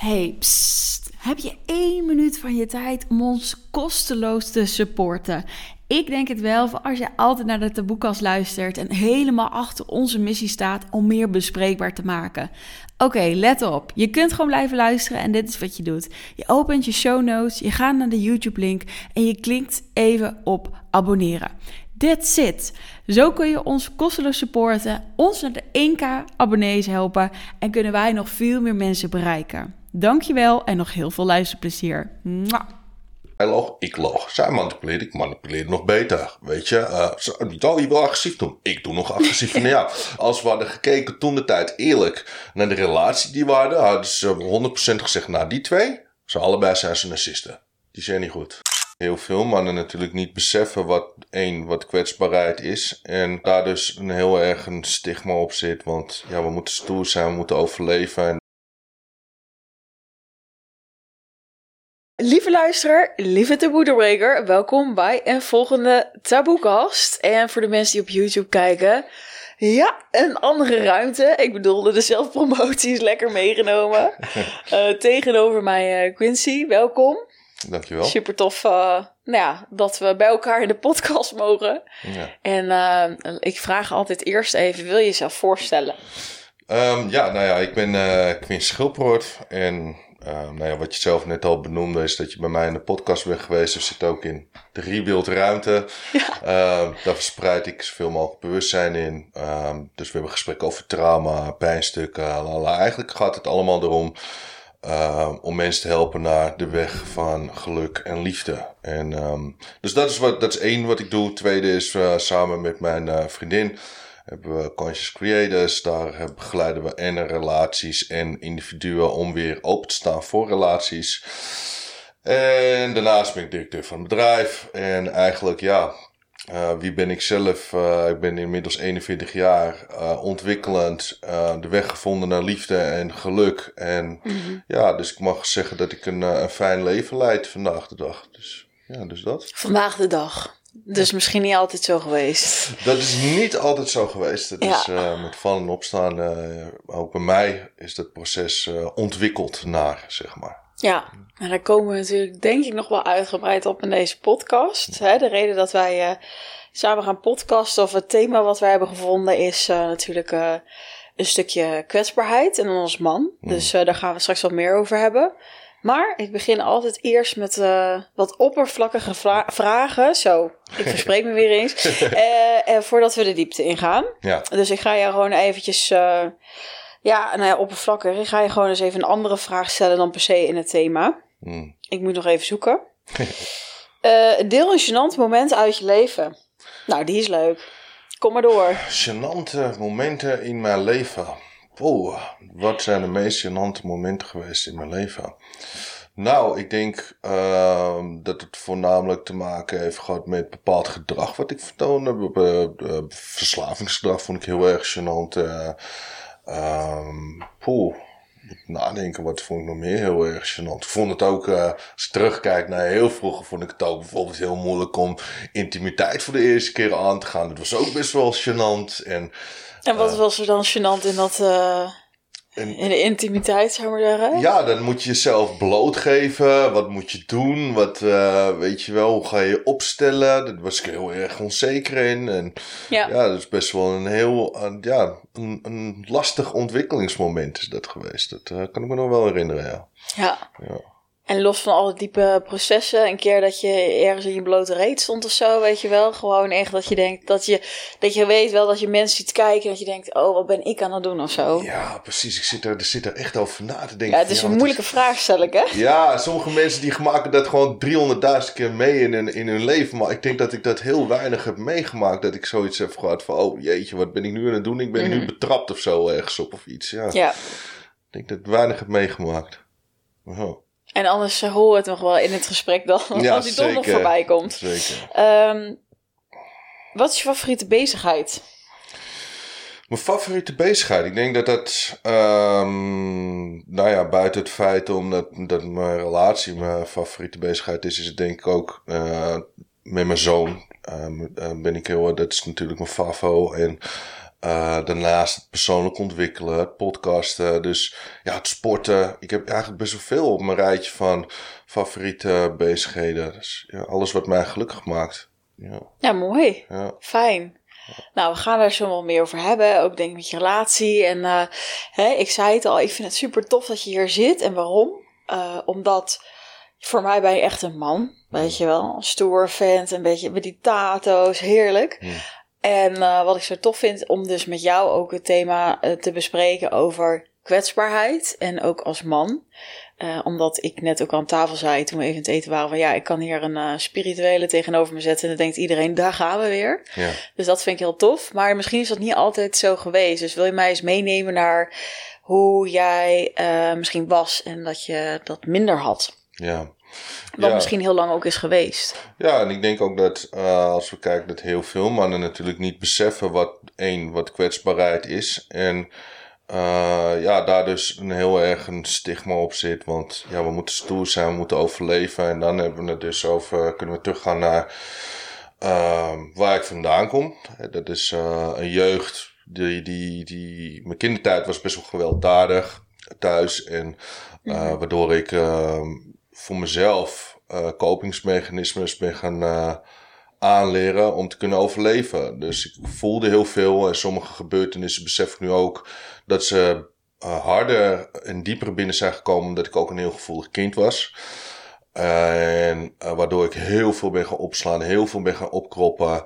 Hey. Heb je één minuut van je tijd om ons kosteloos te supporten? Ik denk het wel, voor als je altijd naar de taboekast luistert en helemaal achter onze missie staat om meer bespreekbaar te maken. Oké, let op. Je kunt gewoon blijven luisteren en dit is wat je doet. Je opent je show notes, je gaat naar de YouTube-link en je klikt even op abonneren. That's it. Zo kun je ons kosteloos supporten, ons naar de 1k abonnees helpen en kunnen wij nog veel meer mensen bereiken. Dankjewel en nog heel veel luisterplezier. Mwah. Hij loog, ik loog. Zij manipuleerde, ik manipuleerde nog beter. Weet je, uh, zou je wel agressief doen? Ik doe nog agressief. nou ja, als we hadden gekeken toen de tijd eerlijk naar de relatie die we hadden, hadden ze 100% gezegd, nou die twee, ze allebei zijn ze narcisten. Die zijn niet goed. Heel veel mannen natuurlijk niet beseffen wat één, wat kwetsbaarheid is. En daar dus een heel erg een stigma op zit. Want ja, we moeten stoer zijn, we moeten overleven. En Lieve luisteraar, lieve taboedoorbreker, welkom bij een volgende taboekast. En voor de mensen die op YouTube kijken, ja, een andere ruimte. Ik bedoelde, de zelfpromotie is lekker meegenomen. uh, tegenover mij uh, Quincy, welkom. Dankjewel. Super tof uh, nou ja, dat we bij elkaar in de podcast mogen. Ja. En ik vraag altijd eerst even, wil je jezelf voorstellen? Um, ja, nou ja, ik ben Quincy Schilproort en uh, nou ja, wat je zelf net al benoemde, is dat je bij mij in de podcast bent geweest. Er zit ook in de rebuild ruimte. Ja. Uh, daar verspreid ik zoveel mogelijk bewustzijn in. Uh, dus we hebben gesprekken over trauma, pijnstukken. Lala. Eigenlijk gaat het allemaal erom om mensen te helpen naar de weg van geluk en liefde. En, um, dus dat is, wat, dat is één wat ik doe. Tweede is uh, samen met mijn uh, vriendin hebben we Conscious Creators. Daar begeleiden we en relaties en individuen om weer open te staan voor relaties. En daarnaast ben ik directeur van een bedrijf. En eigenlijk, ja, uh, wie ben ik zelf? Uh, ik ben inmiddels 41 jaar uh, ontwikkelend, de weg gevonden naar liefde en geluk. En mm-hmm. ja, dus ik mag zeggen dat ik een, een fijn leven leid vandaag de dag. Dus ja, dus dat. Vandaag de dag. Dus misschien niet altijd zo geweest. Dat is niet altijd zo geweest. Het is uh, met vallen en opstaan, uh, ook bij mij is dat proces uh, ontwikkeld naar, zeg maar. Ja, en daar komen we natuurlijk denk ik nog wel uitgebreid op in deze podcast. Hè? De reden dat wij samen gaan podcasten of het thema wat wij hebben gevonden is natuurlijk een stukje kwetsbaarheid en ons man. Mm. Dus daar gaan we straks wat meer over hebben. Maar ik begin altijd eerst met uh, wat oppervlakkige vragen. Zo, ik verspreek me weer eens. uh, voordat we de diepte ingaan. Ja. Dus ik ga je gewoon eventjes... Uh, ja, nou ja, oppervlakkig. Ik ga je gewoon eens even een andere vraag stellen dan per se in het thema. Hmm. Ik moet nog even zoeken. deel een gênant moment uit je leven. Nou, die is leuk. Kom maar door. Gênante momenten in mijn leven. Oh, wat zijn de meest gênante momenten geweest in mijn leven? Nou, ik denk uh, dat het voornamelijk te maken heeft gehad met bepaald gedrag wat ik vertoonde. Verslavingsgedrag vond ik heel erg gênant. Uh, nadenken, wat vond ik nog meer heel erg gênant. Ik vond het ook, uh, als ik terugkijk naar heel vroeger, vond ik het ook bijvoorbeeld heel moeilijk om intimiteit voor de eerste keer aan te gaan. Dat was ook best wel gênant. En en wat was er dan gênant in dat... Uh, in de intimiteit, zou maar zeggen? Ja, dan moet je jezelf blootgeven. Wat moet je doen? Wat, uh, weet je wel, hoe ga je opstellen? Daar was ik heel erg onzeker in. En ja, ja dat is best wel een heel, uh, ja, een, een lastig ontwikkelingsmoment is dat geweest. Dat uh, kan ik me nog wel herinneren, ja. Ja. ja. En los van alle diepe processen, een keer dat je ergens in je blote reet stond of zo, weet je wel. Gewoon echt dat je denkt, dat je, dat je weet wel dat je mensen ziet kijken en dat je denkt, oh, wat ben ik aan het doen of zo. Ja, precies. Ik zit er, er zit er echt over na te denken. Ja, het is een moeilijke vraag, stel ik, hè? Ja, sommige mensen die maken dat gewoon 300.000 keer mee in hun, in hun leven. Maar ik denk dat ik dat heel weinig heb meegemaakt. Dat ik zoiets heb gehad van, oh jeetje, wat ben ik nu aan het doen? Ik ben nu mhm. betrapt of zo ergens op of iets. Ja. ja. Ik denk dat ik weinig heb meegemaakt. Oh. En anders uh, hoor het nog wel in het gesprek dan, als hij toch nog voorbij komt. Zeker. Um, wat is je favoriete bezigheid? Mijn favoriete bezigheid? Ik denk dat dat, um, nou ja, buiten het feit omdat dat mijn relatie mijn favoriete bezigheid is, is het denk ik ook uh, met mijn zoon. Uh, ben ik heel, dat is natuurlijk mijn favo. En Uh, daarnaast het persoonlijk ontwikkelen, het podcasten, dus ja, het sporten. Ik heb eigenlijk best wel veel op mijn rijtje van favoriete bezigheden. Dus ja, alles wat mij gelukkig maakt. Ja, ja mooi. Ja. Fijn. Nou, we gaan daar zo wel meer over hebben. Ook denk ik met je relatie. En uh, hè, ik zei het al, ik vind het super tof dat je hier zit. En waarom? Uh, omdat voor mij ben je echt een man. Weet je wel, een stoer vent, een beetje met die tato's, heerlijk. En uh, wat ik zo tof vind om dus met jou ook het thema uh, te bespreken over kwetsbaarheid en ook als man. Uh, omdat ik net ook aan tafel zei toen we even het eten waren van ja, ik kan hier een spirituele tegenover me zetten en dan denkt iedereen, daar gaan we weer. Ja. Dus dat vind ik heel tof. Maar misschien is dat niet altijd zo geweest. Dus wil je mij eens meenemen naar hoe jij misschien was en dat je dat minder had? Ja. Wat misschien heel lang ook is geweest. Ja, en ik denk ook dat uh, als we kijken dat heel veel mannen natuurlijk niet beseffen wat één, wat kwetsbaarheid is. En uh, ja, daar dus een heel erg een stigma op zit. Want ja, we moeten stoer zijn, we moeten overleven. En dan hebben we het dus over, kunnen we teruggaan naar uh, waar ik vandaan kom. Dat is een jeugd die, die, die, mijn kindertijd was best wel gewelddadig thuis. En mhm. waardoor ik voor mezelf uh, kopingsmechanismes ben gaan uh, aanleren om te kunnen overleven. Dus ik voelde heel veel en sommige gebeurtenissen besef ik nu ook dat ze uh, harder en dieper binnen zijn gekomen omdat ik ook een heel gevoelig kind was. en waardoor ik heel veel ben gaan opslaan, heel veel ben gaan opkroppen.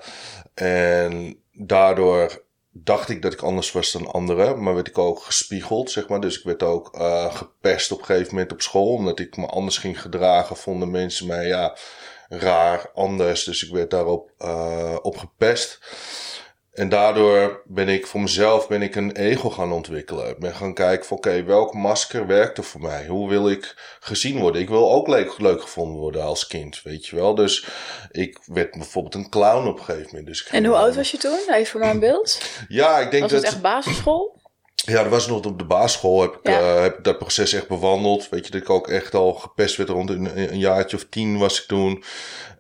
En daardoor dacht ik dat ik anders was dan anderen, maar werd ik ook gespiegeld, zeg maar. Dus ik werd ook uh, gepest op een gegeven moment op school, omdat ik me anders ging gedragen, vonden mensen mij ja, raar, anders. Dus ik werd daarop uh, op gepest. En daardoor ben ik voor mezelf ben ik een ego gaan ontwikkelen. Ik ben gaan kijken van oké, okay, welk masker werkt er voor mij? Hoe wil ik gezien worden? Ik wil ook leuk, leuk gevonden worden als kind, weet je wel. Dus ik werd bijvoorbeeld een clown op een gegeven moment. Dus en hoe oud was je toen? Even voor mijn beeld. Ja, ik denk was dat... Was het echt basisschool? Ja, dat was nog op de basisschool. Heb ik, ja. uh, heb ik dat proces echt bewandeld. Weet je, dat ik ook echt al gepest werd rond een, een jaartje of tien was ik toen.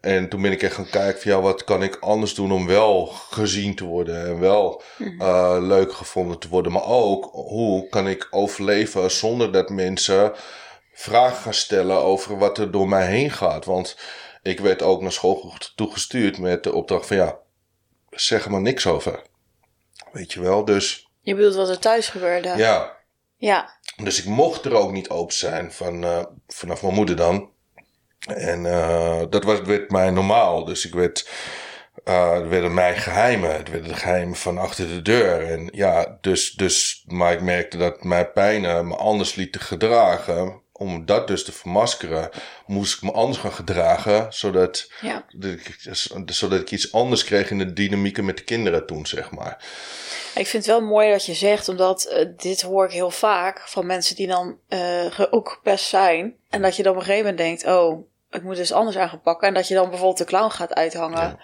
En toen ben ik echt gaan kijken van ja, wat kan ik anders doen om wel gezien te worden en wel uh, leuk gevonden te worden. Maar ook hoe kan ik overleven zonder dat mensen vragen gaan stellen over wat er door mij heen gaat. Want ik werd ook naar school toegestuurd met de opdracht van ja, zeg er maar niks over. Weet je wel, dus... Je bedoelt wat er thuis gebeurde? Ja. Ja. Dus ik mocht er ook niet open zijn van, uh, vanaf mijn moeder dan. En uh, dat was, werd mij normaal. Dus ik werd, uh, het werden mij geheimen. Het werden de geheimen van achter de deur. En ja, dus, dus, maar ik merkte dat mijn pijnen me anders lieten gedragen. Om dat dus te vermaskeren, moest ik me anders gaan gedragen. Zodat, ja. ik, zodat ik iets anders kreeg in de dynamieken met de kinderen toen, zeg maar. Ik vind het wel mooi dat je zegt, omdat uh, dit hoor ik heel vaak van mensen die dan uh, ook gepest zijn. En dat je dan op een gegeven moment denkt, oh, ik moet dus anders aan gaan pakken. En dat je dan bijvoorbeeld de clown gaat uithangen.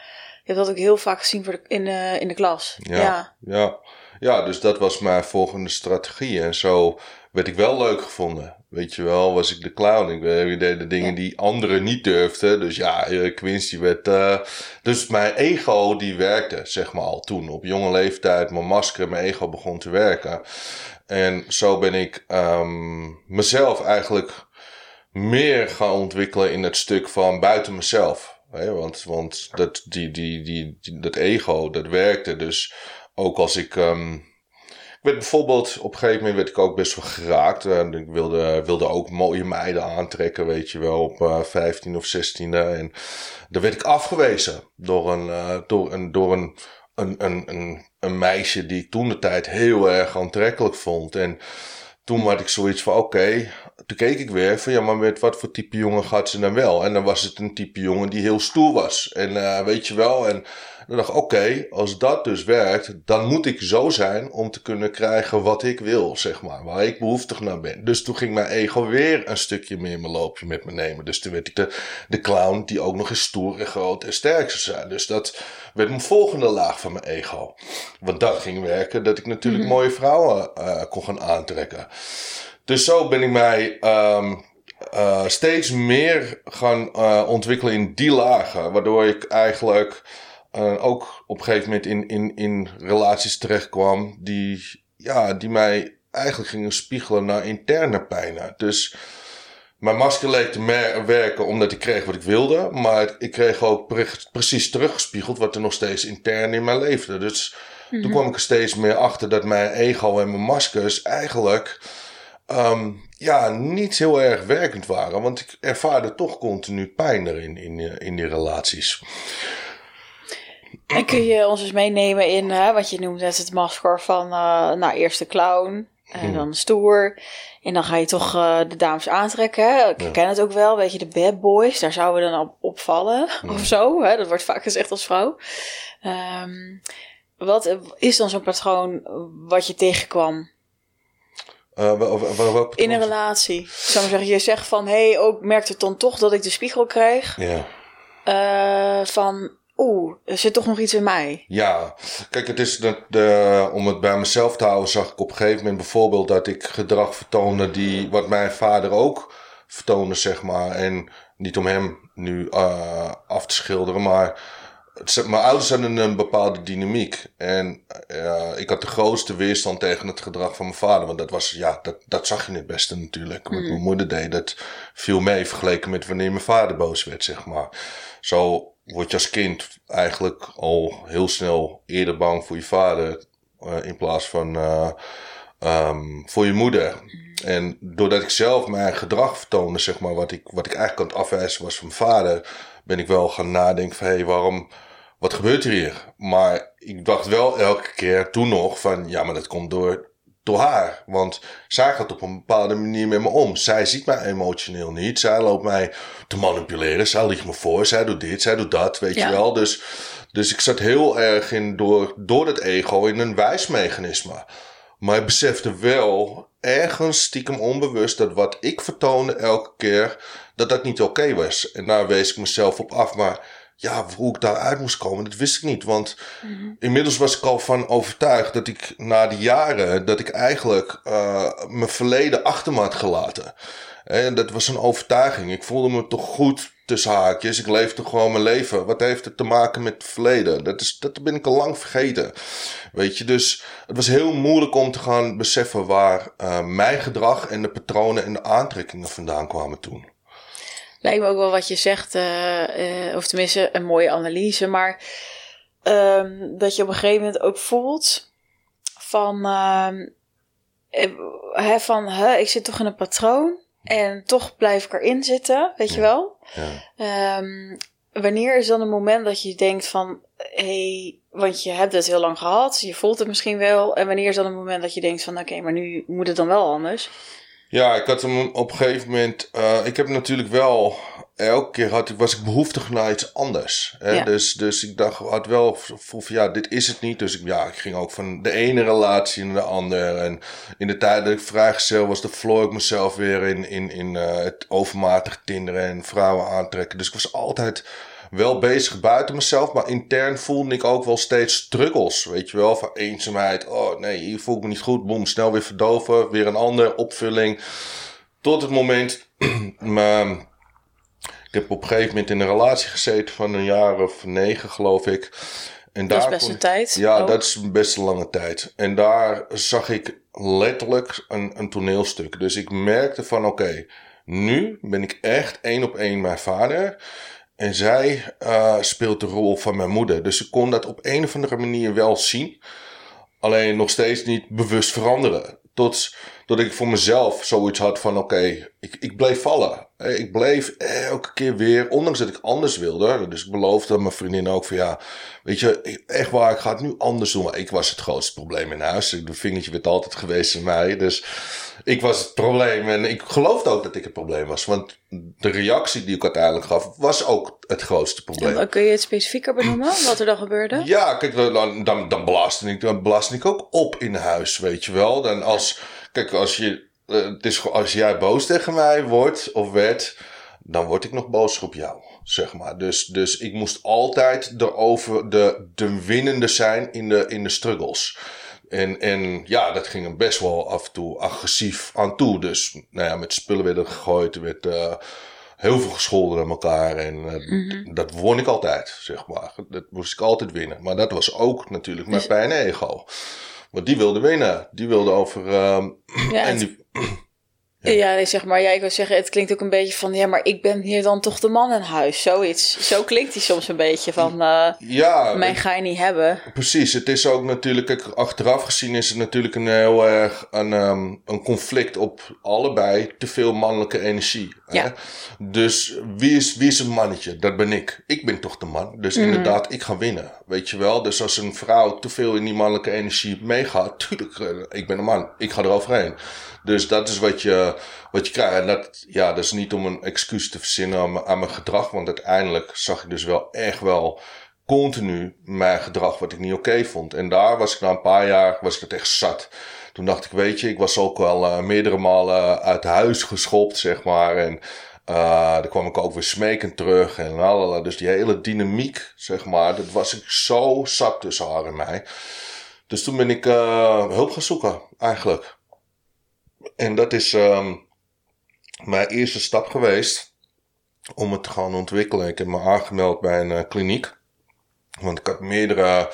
Je hebt dat ook heel vaak gezien voor de, in, de, in de klas. Ja, ja. ja. dus dat was mijn volgende strategie. En zo werd ik wel leuk gevonden. Weet je wel, was ik de clown. Ik deed de dingen die anderen niet durfden. Dus ja, eh, Quincy werd... Uh, dus mijn ego die werkte, zeg maar al toen. Op jonge leeftijd, mijn masker, mijn ego begon te werken. En zo ben ik um, mezelf eigenlijk meer gaan ontwikkelen in het stuk van buiten mezelf. Hè? Want, want dat, die, die, die, dat ego, dat werkte. Dus ook als ik. Um, ik werd bijvoorbeeld, op een gegeven moment werd ik ook best wel geraakt. En ik wilde, wilde ook mooie meiden aantrekken, weet je wel, op uh, 15 of 16e. En daar werd ik afgewezen door een, uh, door een, door een, een, een, een, meisje die ik toen de tijd heel erg aantrekkelijk vond. En toen had ik zoiets van: oké, toen keek ik weer van ja, maar met wat voor type jongen gaat ze dan wel? En dan was het een type jongen die heel stoer was. En uh, weet je wel, en dan dacht ik, oké, als dat dus werkt, dan moet ik zo zijn om te kunnen krijgen wat ik wil, zeg maar. Waar ik behoeftig naar ben. Dus toen ging mijn ego weer een stukje meer mijn loopje met me nemen. Dus toen werd ik de, de clown die ook nog eens stoer en groot en sterk zou zijn. Dus dat werd mijn volgende laag van mijn ego. Want dat ging werken dat ik natuurlijk mhm. mooie vrouwen uh, kon gaan aantrekken. Dus zo ben ik mij um, uh, steeds meer gaan uh, ontwikkelen in die lagen. Waardoor ik eigenlijk uh, ook op een gegeven moment in, in, in relaties terechtkwam die, ja, die mij eigenlijk gingen spiegelen naar interne pijnen. Dus mijn masker leek te werken omdat ik kreeg wat ik wilde. Maar ik kreeg ook pre precies teruggespiegeld wat er nog steeds intern in mij leefde. Dus toen mhm. kwam ik er steeds meer achter dat mijn ego en mijn maskers eigenlijk um, ja, niet heel erg werkend waren. Want ik ervaarde toch continu pijn erin in, in die relaties. En kun je ons eens meenemen in hè, wat je noemt net het masker van uh, nou, eerst de clown en hmm. dan stoer. En dan ga je toch uh, de dames aantrekken. Hè? Ik ken het ook wel, weet je, de bad boys. Daar zouden we dan op opvallen hmm. of zo. Hè? Dat wordt vaak gezegd als vrouw. Um, wat is dan zo'n patroon wat je tegenkwam? Uh, in een relatie. Zou maar zeggen, je zegt van, hé, hey, ook merkte het dan toch dat ik de spiegel kreeg. Ja. Uh, van, oeh, er zit toch nog iets in mij. Ja, kijk, het is de, de, om het bij mezelf te houden, zag ik op een gegeven moment bijvoorbeeld dat ik gedrag vertoonde die, wat mijn vader ook vertoonde, zeg maar. En niet om hem nu uh, af te schilderen, maar mijn ouders hadden een bepaalde dynamiek. En uh, ik had de grootste weerstand tegen het gedrag van mijn vader. Want dat was, ja, dat, dat zag je het beste natuurlijk. Wat mm. mijn moeder deed, dat viel mee vergeleken met wanneer mijn vader boos werd, zeg maar. Zo word je als kind eigenlijk al heel snel eerder bang voor je vader. Uh, in plaats van uh, um, voor je moeder. En doordat ik zelf mijn gedrag vertoonde, zeg maar, wat ik, wat ik eigenlijk aan afwijzen was van mijn vader, ben ik wel gaan nadenken van, hé, hey, waarom wat gebeurt er hier? Maar ik dacht wel elke keer toen nog van, ja, maar dat komt door, door haar. Want zij gaat op een bepaalde manier met me om. Zij ziet mij emotioneel niet. Zij loopt mij te manipuleren. Zij ligt me voor. Zij doet dit, zij doet dat, weet je wel. Dus, dus ik zat heel erg in, door, door het ego in een wijsmechanisme. Maar ik besefte wel ergens stiekem onbewust dat wat ik vertoonde elke keer, dat dat niet oké was. En daar wees ik mezelf op af. Maar ja, hoe ik daaruit moest komen, dat wist ik niet. Want mhm. inmiddels was ik al van overtuigd dat ik na die jaren, dat ik eigenlijk uh, mijn verleden achter me had gelaten. En dat was een overtuiging. Ik voelde me toch goed tussen haakjes. Ik leefde gewoon mijn leven. Wat heeft het te maken met het verleden? Dat, is, dat ben ik al lang vergeten. Weet je, dus het was heel moeilijk om te gaan beseffen waar uh, mijn gedrag en de patronen en de aantrekkingen vandaan kwamen toen. Lijkt me ook wel wat je zegt, uh, uh, of tenminste een mooie analyse, maar um, dat je op een gegeven moment ook voelt van, uh, van hè, ik zit toch in een patroon en toch blijf ik erin zitten, weet je wel? Ja. Um, wanneer is dan een moment dat je denkt van, hé, hey, want je hebt het heel lang gehad, je voelt het misschien wel, en wanneer is dan een moment dat je denkt van, oké, maar nu moet het dan wel anders? Ja, ik had hem op een gegeven moment. Uh, ik heb natuurlijk wel. Elke keer had ik, was ik behoeftig naar iets anders. Hè? Dus, dus ik dacht, had wel van ja, dit is het niet. Dus ik, ja, ik ging ook van de ene relatie naar de andere. En in de tijd dat ik vrijgezel was, dan verloor ik mezelf weer in, in, in uh, het overmatig tinderen en vrouwen aantrekken. Dus ik was altijd wel bezig buiten mezelf, maar intern voelde ik ook wel steeds struggles. Weet je wel, van eenzaamheid. Oh nee, hier voel ik me niet goed. Boom, snel weer verdoven. Weer een andere opvulling. Tot het moment. maar, ik heb op een gegeven moment in een relatie gezeten van een jaar of negen, geloof ik. En dat daar is best een tijd. Ja, dat is best een lange tijd. En daar zag ik letterlijk een, een toneelstuk. Dus ik merkte van oké, nu ben ik echt één op één mijn vader. En zij uh, speelt de rol van mijn moeder. Dus ik kon dat op een of andere manier wel zien. Alleen nog steeds niet bewust veranderen. Tot, tot ik voor mezelf zoiets had van: oké, ik, ik bleef vallen. Ik bleef elke keer weer, ondanks dat ik anders wilde. Dus ik beloofde mijn vriendin ook van: ja, weet je, echt waar, ik ga het nu anders doen. Maar ik was het grootste probleem in huis. De vingertje werd altijd geweest in mij. Dus ik was het probleem. En ik geloofde ook dat ik het probleem was. Want de reactie die ik uiteindelijk gaf, was ook het grootste probleem. En kun je het specifieker benoemen, wat er dan gebeurde? Ja, kijk, dan, dan, dan, belastte ik, dan belastte ik ook op in huis, weet je wel. Dan als, kijk, als, je, uh, het is, als jij boos tegen mij wordt of werd, dan word ik nog boos op jou, zeg maar. Dus, dus ik moest altijd de, over, de, de winnende zijn in de, in de struggles. En, en ja, dat ging hem best wel af en toe agressief aan toe. Dus nou ja, met spullen werden gegooid, werd, uh, heel veel gescholden aan elkaar. En eh, Mhm. dat won ik altijd, zeg maar. Dat moest ik altijd winnen. Maar dat was ook natuurlijk mijn Dus- pijn en ego. Want die wilde winnen. Die wilde over... ehm, Ja, en die, Ja, nee, zeg maar, ja, ik wil zeggen, het klinkt ook een beetje van, ja, maar ik ben hier dan toch de man in huis. Zoiets. Zo klinkt hij soms een beetje van, eh ja, mij ga je niet hebben. Precies, het is ook natuurlijk, achteraf gezien is het natuurlijk een heel erg een, ehm, een conflict op allebei te veel mannelijke energie. Hè? Ja. Dus wie is, wie is een mannetje? Dat ben ik. Ik ben toch de man. Dus Mhm. inderdaad, ik ga winnen. Weet je wel? Dus als een vrouw te veel in die mannelijke energie meegaat, tuurlijk, eh, ik ben een man. Ik ga eroverheen. Dus dat is wat je, wat je krijgt. En dat, ja, dat is niet om een excuus te verzinnen aan, mijn- aan mijn gedrag. Want uiteindelijk zag ik dus wel echt wel continu mijn gedrag wat ik niet oké vond. En daar was ik na een paar jaar was ik het echt zat. Toen dacht ik, weet je, ik was ook wel eh, meerdere malen uit huis geschopt, zeg maar. En eh daar kwam ik ook weer smekend terug en lalala. Dus die hele dynamiek, zeg maar, dat was ik zo zat tussen haar en mij. Dus toen ben ik eh, hulp gaan zoeken, eigenlijk. En dat is ehm, mijn eerste stap geweest om het te gaan ontwikkelen. Ik heb me aangemeld bij een eh, kliniek. Want ik had meerdere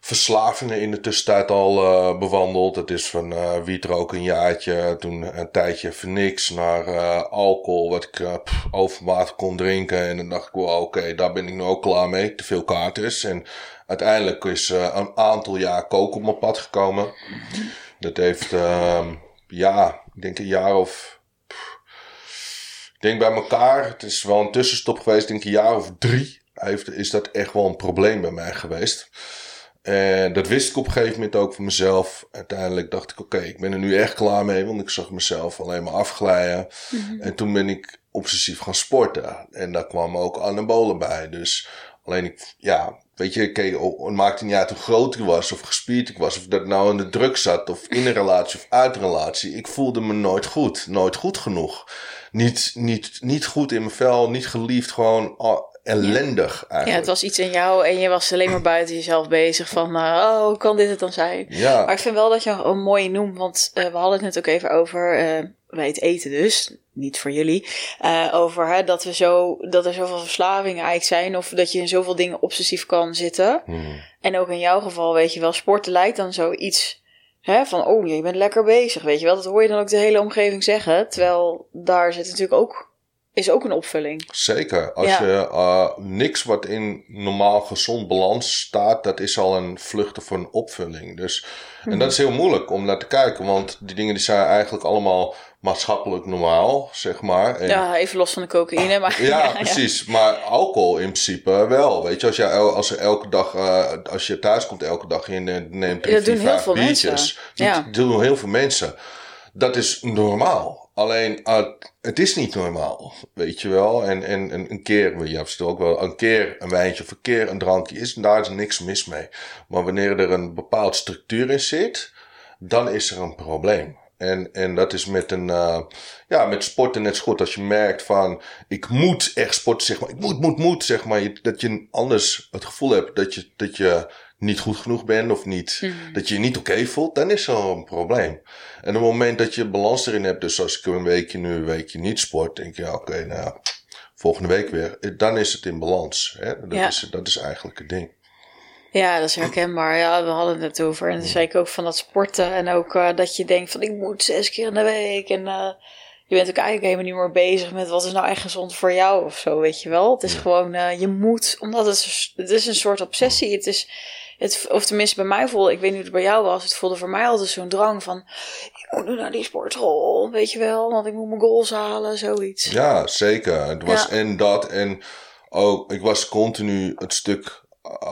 verslavingen in de tussentijd al eh, bewandeld. Het is van eh wietrook een jaartje, toen een tijdje voor niks, naar alcohol, wat ik overmatig kon drinken. En dan dacht ik, wel, oké, daar ben ik nu ook klaar mee. Te veel kaarters. En uiteindelijk is een aantal jaar koken op mijn pad gekomen. Dat heeft, ehm, ja, ik denk een jaar of ik denk bij elkaar, het is wel een tussenstop geweest, denk een jaar of drie, heeft, is dat echt wel een probleem bij mij geweest. En dat wist ik op een gegeven moment ook voor mezelf. Uiteindelijk dacht ik, oké, ik ben er nu echt klaar mee, want ik zag mezelf alleen maar afglijden. En toen ben ik obsessief gaan sporten. En daar kwamen ook anabolen bij. Dus alleen ik, ja, weet je, kijk, het maakte niet uit hoe groot ik was of gespierd ik was. Of dat nou in de druk zat of in een relatie of uit een relatie. Ik voelde me nooit goed. Nooit goed genoeg. Niet, niet, niet goed in mijn vel, niet geliefd, gewoon oh, ellendig eigenlijk. Ja, het was iets in jou en je was alleen maar buiten jezelf bezig van, eh, oh, hoe kan dit het dan zijn? Ja. Maar ik vind wel dat je een mooie noemt, want eh, we hadden het net ook even over, eh, bij het eten dus, niet voor jullie, eh, over hè, dat, we zo, dat er zoveel verslavingen eigenlijk zijn of dat je in zoveel dingen obsessief kan zitten. Hmm. En ook in jouw geval, weet je wel, sporten lijkt dan zoiets hè, van, oh, je bent lekker bezig, weet je wel. Dat hoor je dan ook de hele omgeving zeggen, terwijl daar zit natuurlijk ook, is ook een opvulling. Zeker. Als Ja. je uh, niks wat in normaal gezond balans staat, dat is al een vlucht of een opvulling. Dus, En dat is heel moeilijk om naar te kijken, want die dingen die zijn eigenlijk allemaal maatschappelijk normaal, zeg maar. En, Ja, even los van de cocaïne, maar Ja, precies. Maar alcohol in principe wel. Weet je, als, je, als er elke dag, eh, als je thuis komt elke dag en je neemt drie, Dat vier, doen heel veel biertjes. mensen. Dat doen heel veel mensen. Dat is normaal. Alleen, eh, het is niet normaal. Weet je wel. En, en, en een keer, je hebt het ook wel, een keer een wijntje of een keer een drankje is, daar is niks mis mee. Maar wanneer er een bepaald structuur in zit, dan is er een probleem. En, en dat is met een, eh, ja, met sporten net zo goed. Als je merkt van, ik moet echt sporten, zeg maar. Ik moet, moet, moet, zeg maar. Dat je anders het gevoel hebt dat je, dat je niet goed genoeg bent of niet, dat je je niet oké voelt, dan is er een probleem. En op het moment dat je balans erin hebt, dus als ik een weekje nu, een weekje niet sport, denk je, ja, oké, nou volgende week weer. Dan is het in balans. Hè? Dat, Ja. is, dat is eigenlijk het ding. Ja, dat is herkenbaar. Ja, we hadden het over. En toen zei ik ook van dat sporten. En ook eh, dat je denkt van ik moet zes keer in de week. En eh, je bent ook eigenlijk helemaal niet meer bezig met wat is nou echt gezond voor jou of zo, weet je wel. Het is gewoon, eh, je moet, omdat het, het is een soort obsessie. Het is, het, of tenminste bij mij voelde, ik weet niet hoe het bij jou was. Het voelde voor mij altijd zo'n drang van, ik moet nu naar die sportschool, weet je wel. Want ik moet mijn goals halen, zoiets. Ja, zeker. Het was Ja. en dat en ook, ik was continu het stuk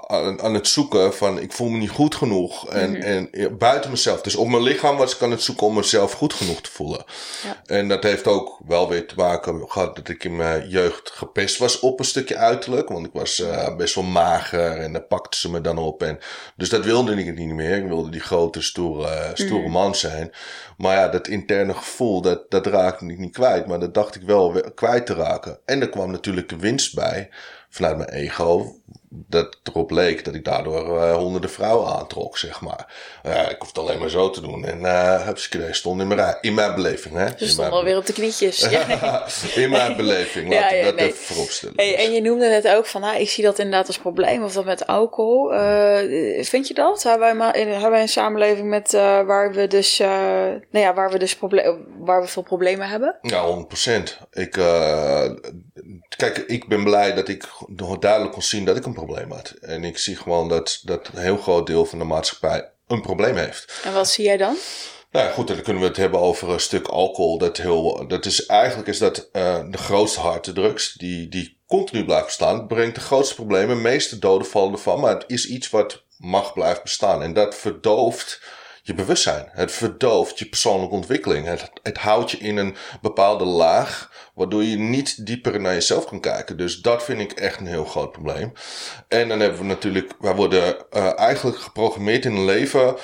aan, aan het zoeken van ik voel me niet goed genoeg. En, Mhm. en buiten mezelf. Dus op mijn lichaam was ik aan het zoeken om mezelf goed genoeg te voelen. Ja. En dat heeft ook wel weer te maken gehad dat ik in mijn jeugd gepest was op een stukje uiterlijk. Want ik was eh, best wel mager en daar pakten ze me dan op. En, dus dat wilde ik niet meer. Ik wilde die grote, stoere, stoere Mhm. man zijn. Maar ja, dat interne gevoel, dat, dat raakte ik niet kwijt. Maar dat dacht ik wel we- kwijt te raken. En er kwam natuurlijk de winst bij vanuit mijn ego dat erop leek dat ik daardoor uh, honderden vrouwen aantrok, zeg maar. Uh, ik hoefde alleen maar zo te doen. En uh, heb ze stond in mijn, in mijn beleving. Hè? Ze stond alweer op de knietjes. in mijn beleving, laat ik dat nee. even vooropstellen. Hey, en je noemde net ook van, nou, ik zie dat inderdaad als probleem, of dat met alcohol. vind je dat? Hebben wij, in, hebben wij een samenleving met, waar we dus, nou ja, waar we dus waar we veel problemen hebben? Ja, 100%. Ik, kijk, ik ben blij dat ik duidelijk kon zien dat ik een probleem had. En ik zie gewoon dat, dat een heel groot deel van de maatschappij een probleem heeft. En wat zie jij dan? Nou ja, goed, dan kunnen we het hebben over een stuk alcohol. Dat, heel, dat is eigenlijk is dat uh, de grootste harddrugs die, die continu blijft bestaan. brengt de grootste problemen, de meeste doden vallen ervan. Maar het is iets wat mag blijven bestaan. En dat verdooft je bewustzijn. Het verdooft je persoonlijke ontwikkeling. Het, het houdt je in een bepaalde laag, waardoor je niet dieper naar jezelf kan kijken. Dus dat vind ik echt een heel groot probleem. En dan hebben we natuurlijk, wij worden uh, eigenlijk geprogrammeerd in een leven.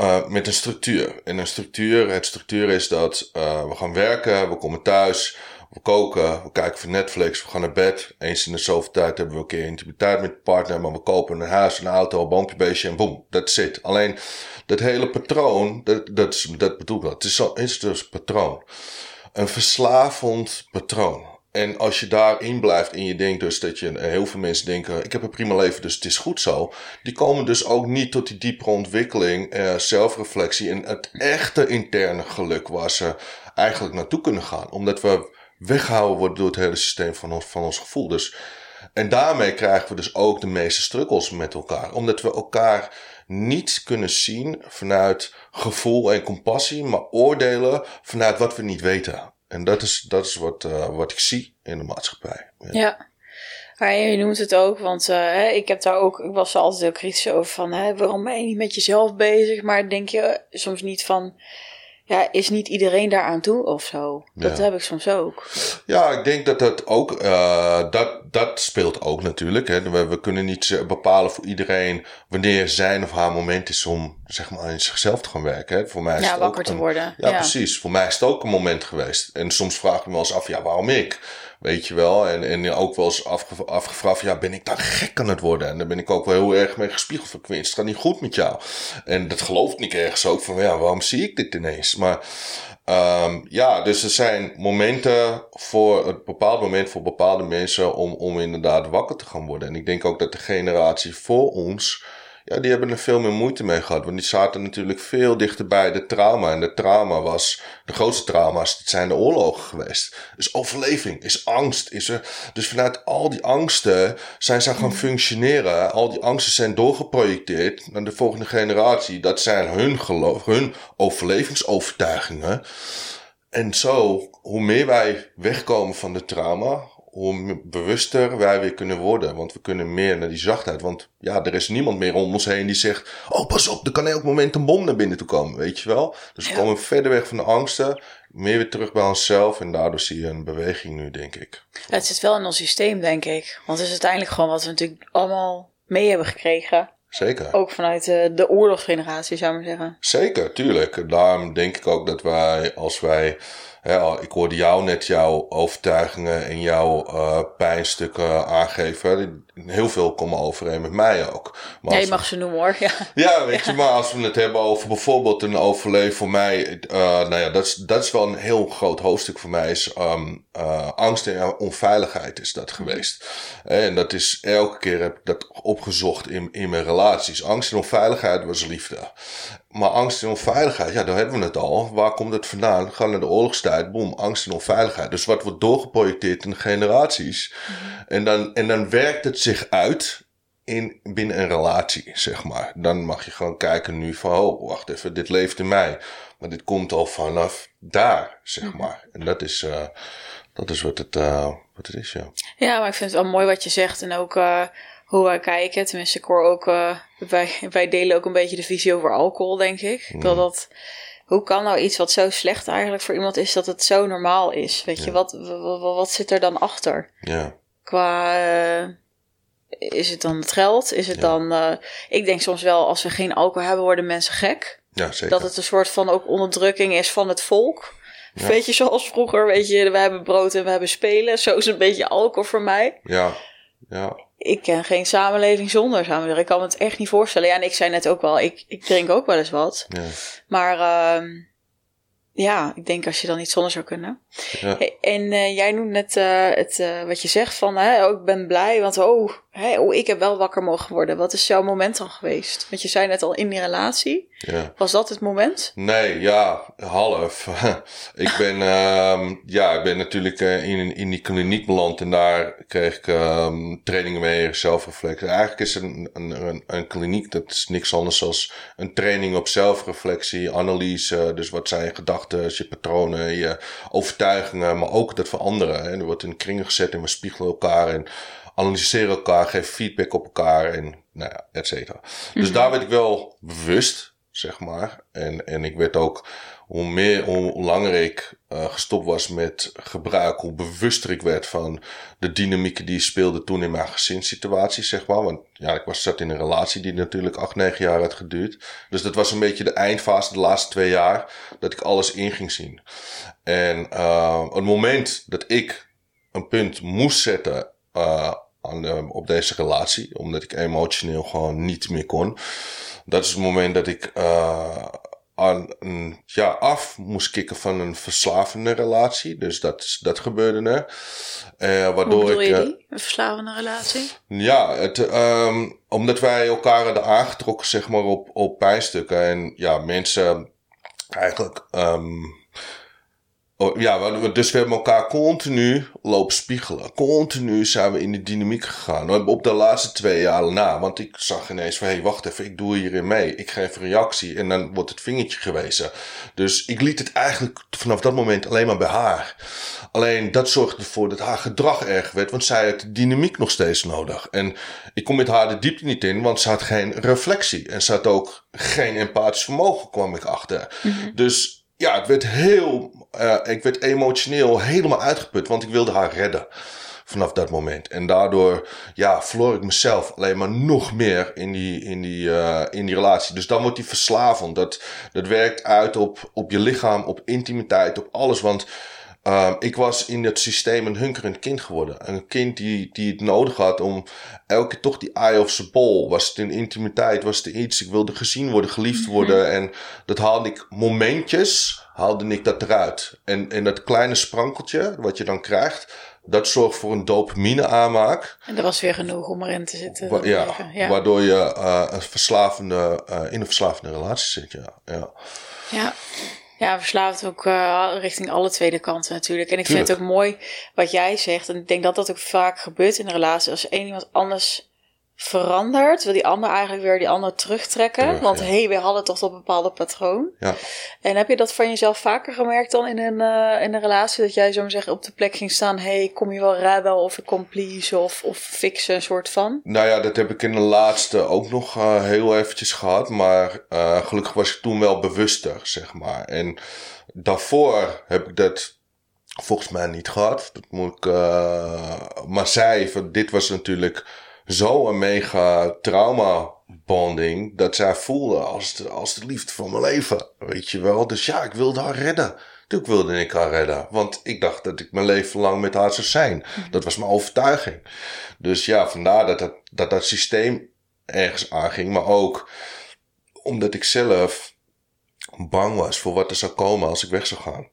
Uh, met een structuur. En een structuur, het structuur is dat uh, we gaan werken, we komen thuis, we koken, we kijken voor Netflix, we gaan naar bed. Eens in de zoveel tijd hebben we een keer intimiteit met de partner, maar we kopen een huis, een auto, een boompje, beestje en boem, dat zit. Alleen dat hele patroon, dat, dat, dat bedoel ik wel, het is, dus patroon. Een verslavend patroon. En als je daarin blijft en je denkt dus dat je, heel veel mensen denken, ik heb een prima leven, dus het is goed zo. Die komen dus ook niet tot die diepere ontwikkeling, eh, zelfreflectie en het echte interne geluk waar ze eigenlijk naartoe kunnen gaan. Omdat we weggehouden worden door het hele systeem van ons, van ons gevoel. Dus, en daarmee krijgen we dus ook de meeste struggles met elkaar. Omdat we elkaar niet kunnen zien vanuit gevoel en compassie, maar oordelen vanuit wat we niet weten. En dat is, dat is wat, uh, wat ik zie in de maatschappij. Ja. ja. je noemt het ook, want uh, ik heb daar ook, ik was er altijd heel kritisch over van, hè, waarom ben je niet met jezelf bezig? Maar denk je soms niet van, ja, is niet iedereen daaraan toe of zo? Dat heb ik soms ook. Ja, ik denk dat dat ook, uh, dat, dat speelt ook natuurlijk. Hè. We, we, kunnen niet bepalen voor iedereen wanneer zijn of haar moment is om zeg maar in zichzelf te gaan werken. Hè. Voor mij is ja, het wakker ook te worden. Ja, precies. Voor mij is het ook een moment geweest. En soms vraag ik me wel eens af, ja, waarom ik? Weet je wel? En, en ook wel eens afge, afgevraagd, ja, ben ik dan gek aan het worden? En daar ben ik ook wel heel erg mee gespiegeld van, het gaat niet goed met jou. En dat gelooft niet ergens ook van, ja, waarom zie ik dit ineens? Maar um, ja, dus er zijn momenten voor, een bepaald moment voor bepaalde mensen om, om inderdaad wakker te gaan worden. En ik denk ook dat de generatie voor ons ja, die hebben er veel meer moeite mee gehad. Want die zaten natuurlijk veel dichter bij de trauma. En de trauma was, de grootste trauma's, dat zijn de oorlogen geweest. Dus overleving, is angst. Is er, dus vanuit al die angsten zijn ze gaan functioneren. Al die angsten zijn doorgeprojecteerd naar de volgende generatie. Dat zijn hun geloof, hun overlevingsovertuigingen. En zo, hoe meer wij wegkomen van de trauma, hoe bewuster wij weer kunnen worden. Want we kunnen meer naar die zachtheid. Want ja, er is niemand meer om ons heen die zegt: Oh, pas op, er kan elk moment een bom naar binnen toe komen. Weet je wel? Dus we komen verder weg van de angsten. Meer weer terug bij onszelf. En daardoor zie je een beweging nu, denk ik. het zit wel in ons systeem, denk ik. Want het is uiteindelijk gewoon wat we natuurlijk allemaal mee hebben gekregen. Zeker. Ook vanuit de, de oorlogsgeneratie, zou ik maar zeggen. Zeker, tuurlijk. Daarom denk ik ook dat wij, als wij ik hoorde jou net jouw overtuigingen en jouw uh, pijnstukken aangeven. Heel veel komen overeen met mij ook. Maar ja, je mag ze noemen hoor. Ja, ja weet je, maar als we het hebben over bijvoorbeeld een overleven voor mij. Uh, nou ja, dat is, dat is wel een heel groot hoofdstuk voor mij. Is um, uh, angst en onveiligheid is dat geweest. En dat is elke keer heb ik dat opgezocht in, in mijn relaties. Angst en onveiligheid was liefde. Maar angst en onveiligheid, ja, daar hebben we het al. Waar komt het vandaan? Gaan naar de oorlogstijd, boem, angst en onveiligheid. Dus wat wordt doorgeprojecteerd in de generaties. Mhm. En, dan, en dan werkt het zich uit in, binnen een relatie, zeg maar. Dan mag je gewoon kijken nu van, oh, wacht even, dit leeft in mij. Maar dit komt al vanaf daar, zeg mhm. maar. En dat is, uh, dat is wat het, uh, wat het is, ja. Ja, maar ik vind het wel mooi wat je zegt. En ook... Uh hoe wij kijken. Tenminste, ik hoor ook, uh, wij, wij delen ook een beetje de visie over alcohol, denk ik. Mm. Dat dat, hoe kan nou iets wat zo slecht eigenlijk voor iemand is, dat het zo normaal is? Weet je, wat, wat, wat, zit er dan achter? Ja. Qua, uh, is het dan het geld? Is het dan, uh, ik denk soms wel, als we geen alcohol hebben, worden mensen gek. Ja, zeker. Dat het een soort van ook onderdrukking is van het volk. Ja. Weet je, zoals vroeger, weet je, we hebben brood en we hebben spelen. Zo is een beetje alcohol voor mij. Ja. Ja. Ik ken geen samenleving zonder samenleving. Ik kan me het echt niet voorstellen. Ja, en ik zei net ook wel, ik, ik drink ook wel eens wat. ja. Maar ehm, ja, ik denk als je dan niet zonder zou kunnen. Ja. En eh, jij noemt net eh, het, eh, wat je zegt van, hè, oh, ik ben blij, want oh, oh, ik heb wel wakker mogen worden. Wat is jouw moment dan geweest? Want je zei net al in die relatie. ja. Was dat het moment? Nee, ja, half. ik ben, ehm, ja, ik ben natuurlijk in, in die kliniek beland en daar kreeg ik ehm, trainingen mee, zelfreflectie. Eigenlijk is een, een, een, een kliniek, dat is niks anders dan een training op zelfreflectie, analyse. Dus wat zijn je gedachten, je patronen, je overtuigingen, maar ook dat van anderen. Hè. Er wordt in kringen gezet en we spiegelen elkaar en analyseren elkaar, geven feedback op elkaar en nou ja, et cetera. Dus daar werd ik wel bewust, zeg maar. En, en ik werd ook, hoe meer, hoe langer ik eh, gestopt was met gebruik, hoe bewuster ik werd van de dynamieken die speelden toen in mijn gezinssituatie, zeg maar. Want ja, ik was zat in een relatie die natuurlijk acht, negen jaar had geduurd. Dus dat was een beetje de eindfase, de laatste twee jaar, dat ik alles in ging zien. En uh, het moment dat ik een punt moest zetten uh, op deze relatie, omdat ik emotioneel gewoon niet meer kon. Dat is het moment dat ik uh, aan, een, ja, af moest kicken van een verslavende relatie. Dus dat, dat gebeurde er. Uh, waardoor Hoe bedoel ik, je die? Een verslavende relatie? ja, het, um, omdat wij elkaar hadden aangetrokken, zeg maar, op, op pijnstukken. En ja, mensen eigenlijk. Um, ja, we- dus we hebben elkaar continu lopen spiegelen. Continu zijn we in de dynamiek gegaan. Op de laatste twee jaar na. Want ik zag ineens van, hé, hey, wacht even, ik doe hierin mee. Ik geef een reactie en dan wordt het vingertje gewezen. Dus ik liet het eigenlijk vanaf dat moment alleen maar bij haar. Alleen dat zorgde ervoor dat haar gedrag erg werd. Want zij had de dynamiek nog steeds nodig. En ik kom met haar de diepte niet in, want ze had geen reflectie. En ze had ook geen empathisch vermogen, kwam ik achter. Dus ja, het werd heel, uh, ik werd emotioneel helemaal uitgeput, want ik wilde haar redden vanaf dat moment. En daardoor, ja, verloor ik mezelf alleen maar nog meer in die, in die, uh, in die relatie. Dus dan wordt die verslavend. Dat, dat werkt uit op, op je lichaam, op intimiteit, op alles. Want uh, ik was in het systeem een hunkerend kind geworden. Een kind die, die het nodig had om elke keer toch die eye of the ball. Was het in intimiteit, was het iets. Ik wilde gezien worden, geliefd worden. Mm-hmm. En dat haalde ik momentjes, haalde ik dat eruit. En, en dat kleine sprankeltje, wat je dan krijgt, dat zorgt voor een dopamine aanmaak. En dat was weer genoeg om erin te zitten. Wa ja, ja, waardoor je uh, een verslavende, uh, in een verslavende relatie zit. Ja, ja. ja. Ja, verslaafd ook uh, richting alle tweede kanten natuurlijk. En ik Tuurlijk. vind het ook mooi wat jij zegt. En ik denk dat dat ook vaak gebeurt in een relatie. Als één iemand anders verandert, wil die ander eigenlijk weer die ander terugtrekken. Terug, Want ja. hé, hey, we hadden toch dat bepaalde patroon. Ja. En heb je dat van jezelf vaker gemerkt dan in een, uh, in een relatie? Dat jij zo zeggen op de plek ging staan. Hé, hey, kom je wel redden of ik kom please of, of fixen, een soort van? Nou ja, dat heb ik in de laatste ook nog uh, heel eventjes gehad. Maar uh, gelukkig was ik toen wel bewuster, zeg maar. En daarvoor heb ik dat volgens mij niet gehad. Dat moet ik maar zij, van dit was natuurlijk zo een mega trauma bonding dat zij voelde als de, als de liefde van mijn leven, weet je wel. Dus ja, ik wilde haar redden. Natuurlijk wilde ik haar redden, want ik dacht dat ik mijn leven lang met haar zou zijn. Dat was mijn overtuiging. Dus ja, vandaar dat dat, dat, dat systeem ergens aanging, maar ook omdat ik zelf bang was voor wat er zou komen als ik weg zou gaan.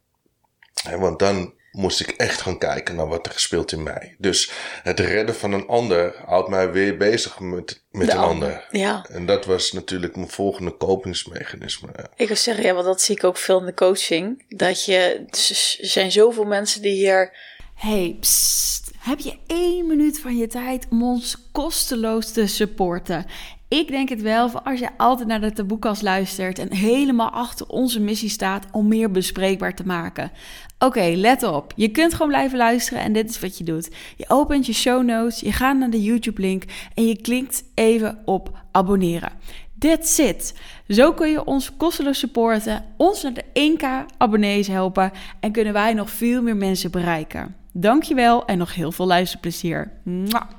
Want dan moest ik echt gaan kijken naar wat er speelt in mij. Dus het redden van een ander houdt mij weer bezig met, met een ander. ander. Ja. En dat was natuurlijk mijn volgende kopingsmechanisme. Ja. Ik wil zeggen, ja, want dat zie ik ook veel in de coaching. Dat je, er zijn zoveel mensen die hier... Hey, psst, heb je één minuut van je tijd om ons kosteloos te supporten? Ik denk het wel, voor als je altijd naar de taboekast luistert en helemaal achter onze missie staat om meer bespreekbaar te maken. Oké, okay, let op. Je kunt gewoon blijven luisteren en dit is wat je doet. Je opent je show notes, je gaat naar de YouTube-link en je klikt even op abonneren. That's it. Zo kun je ons kosteloos supporten, ons naar de 1k abonnees helpen en kunnen wij nog veel meer mensen bereiken. Dankjewel en nog heel veel luisterplezier. Mwah.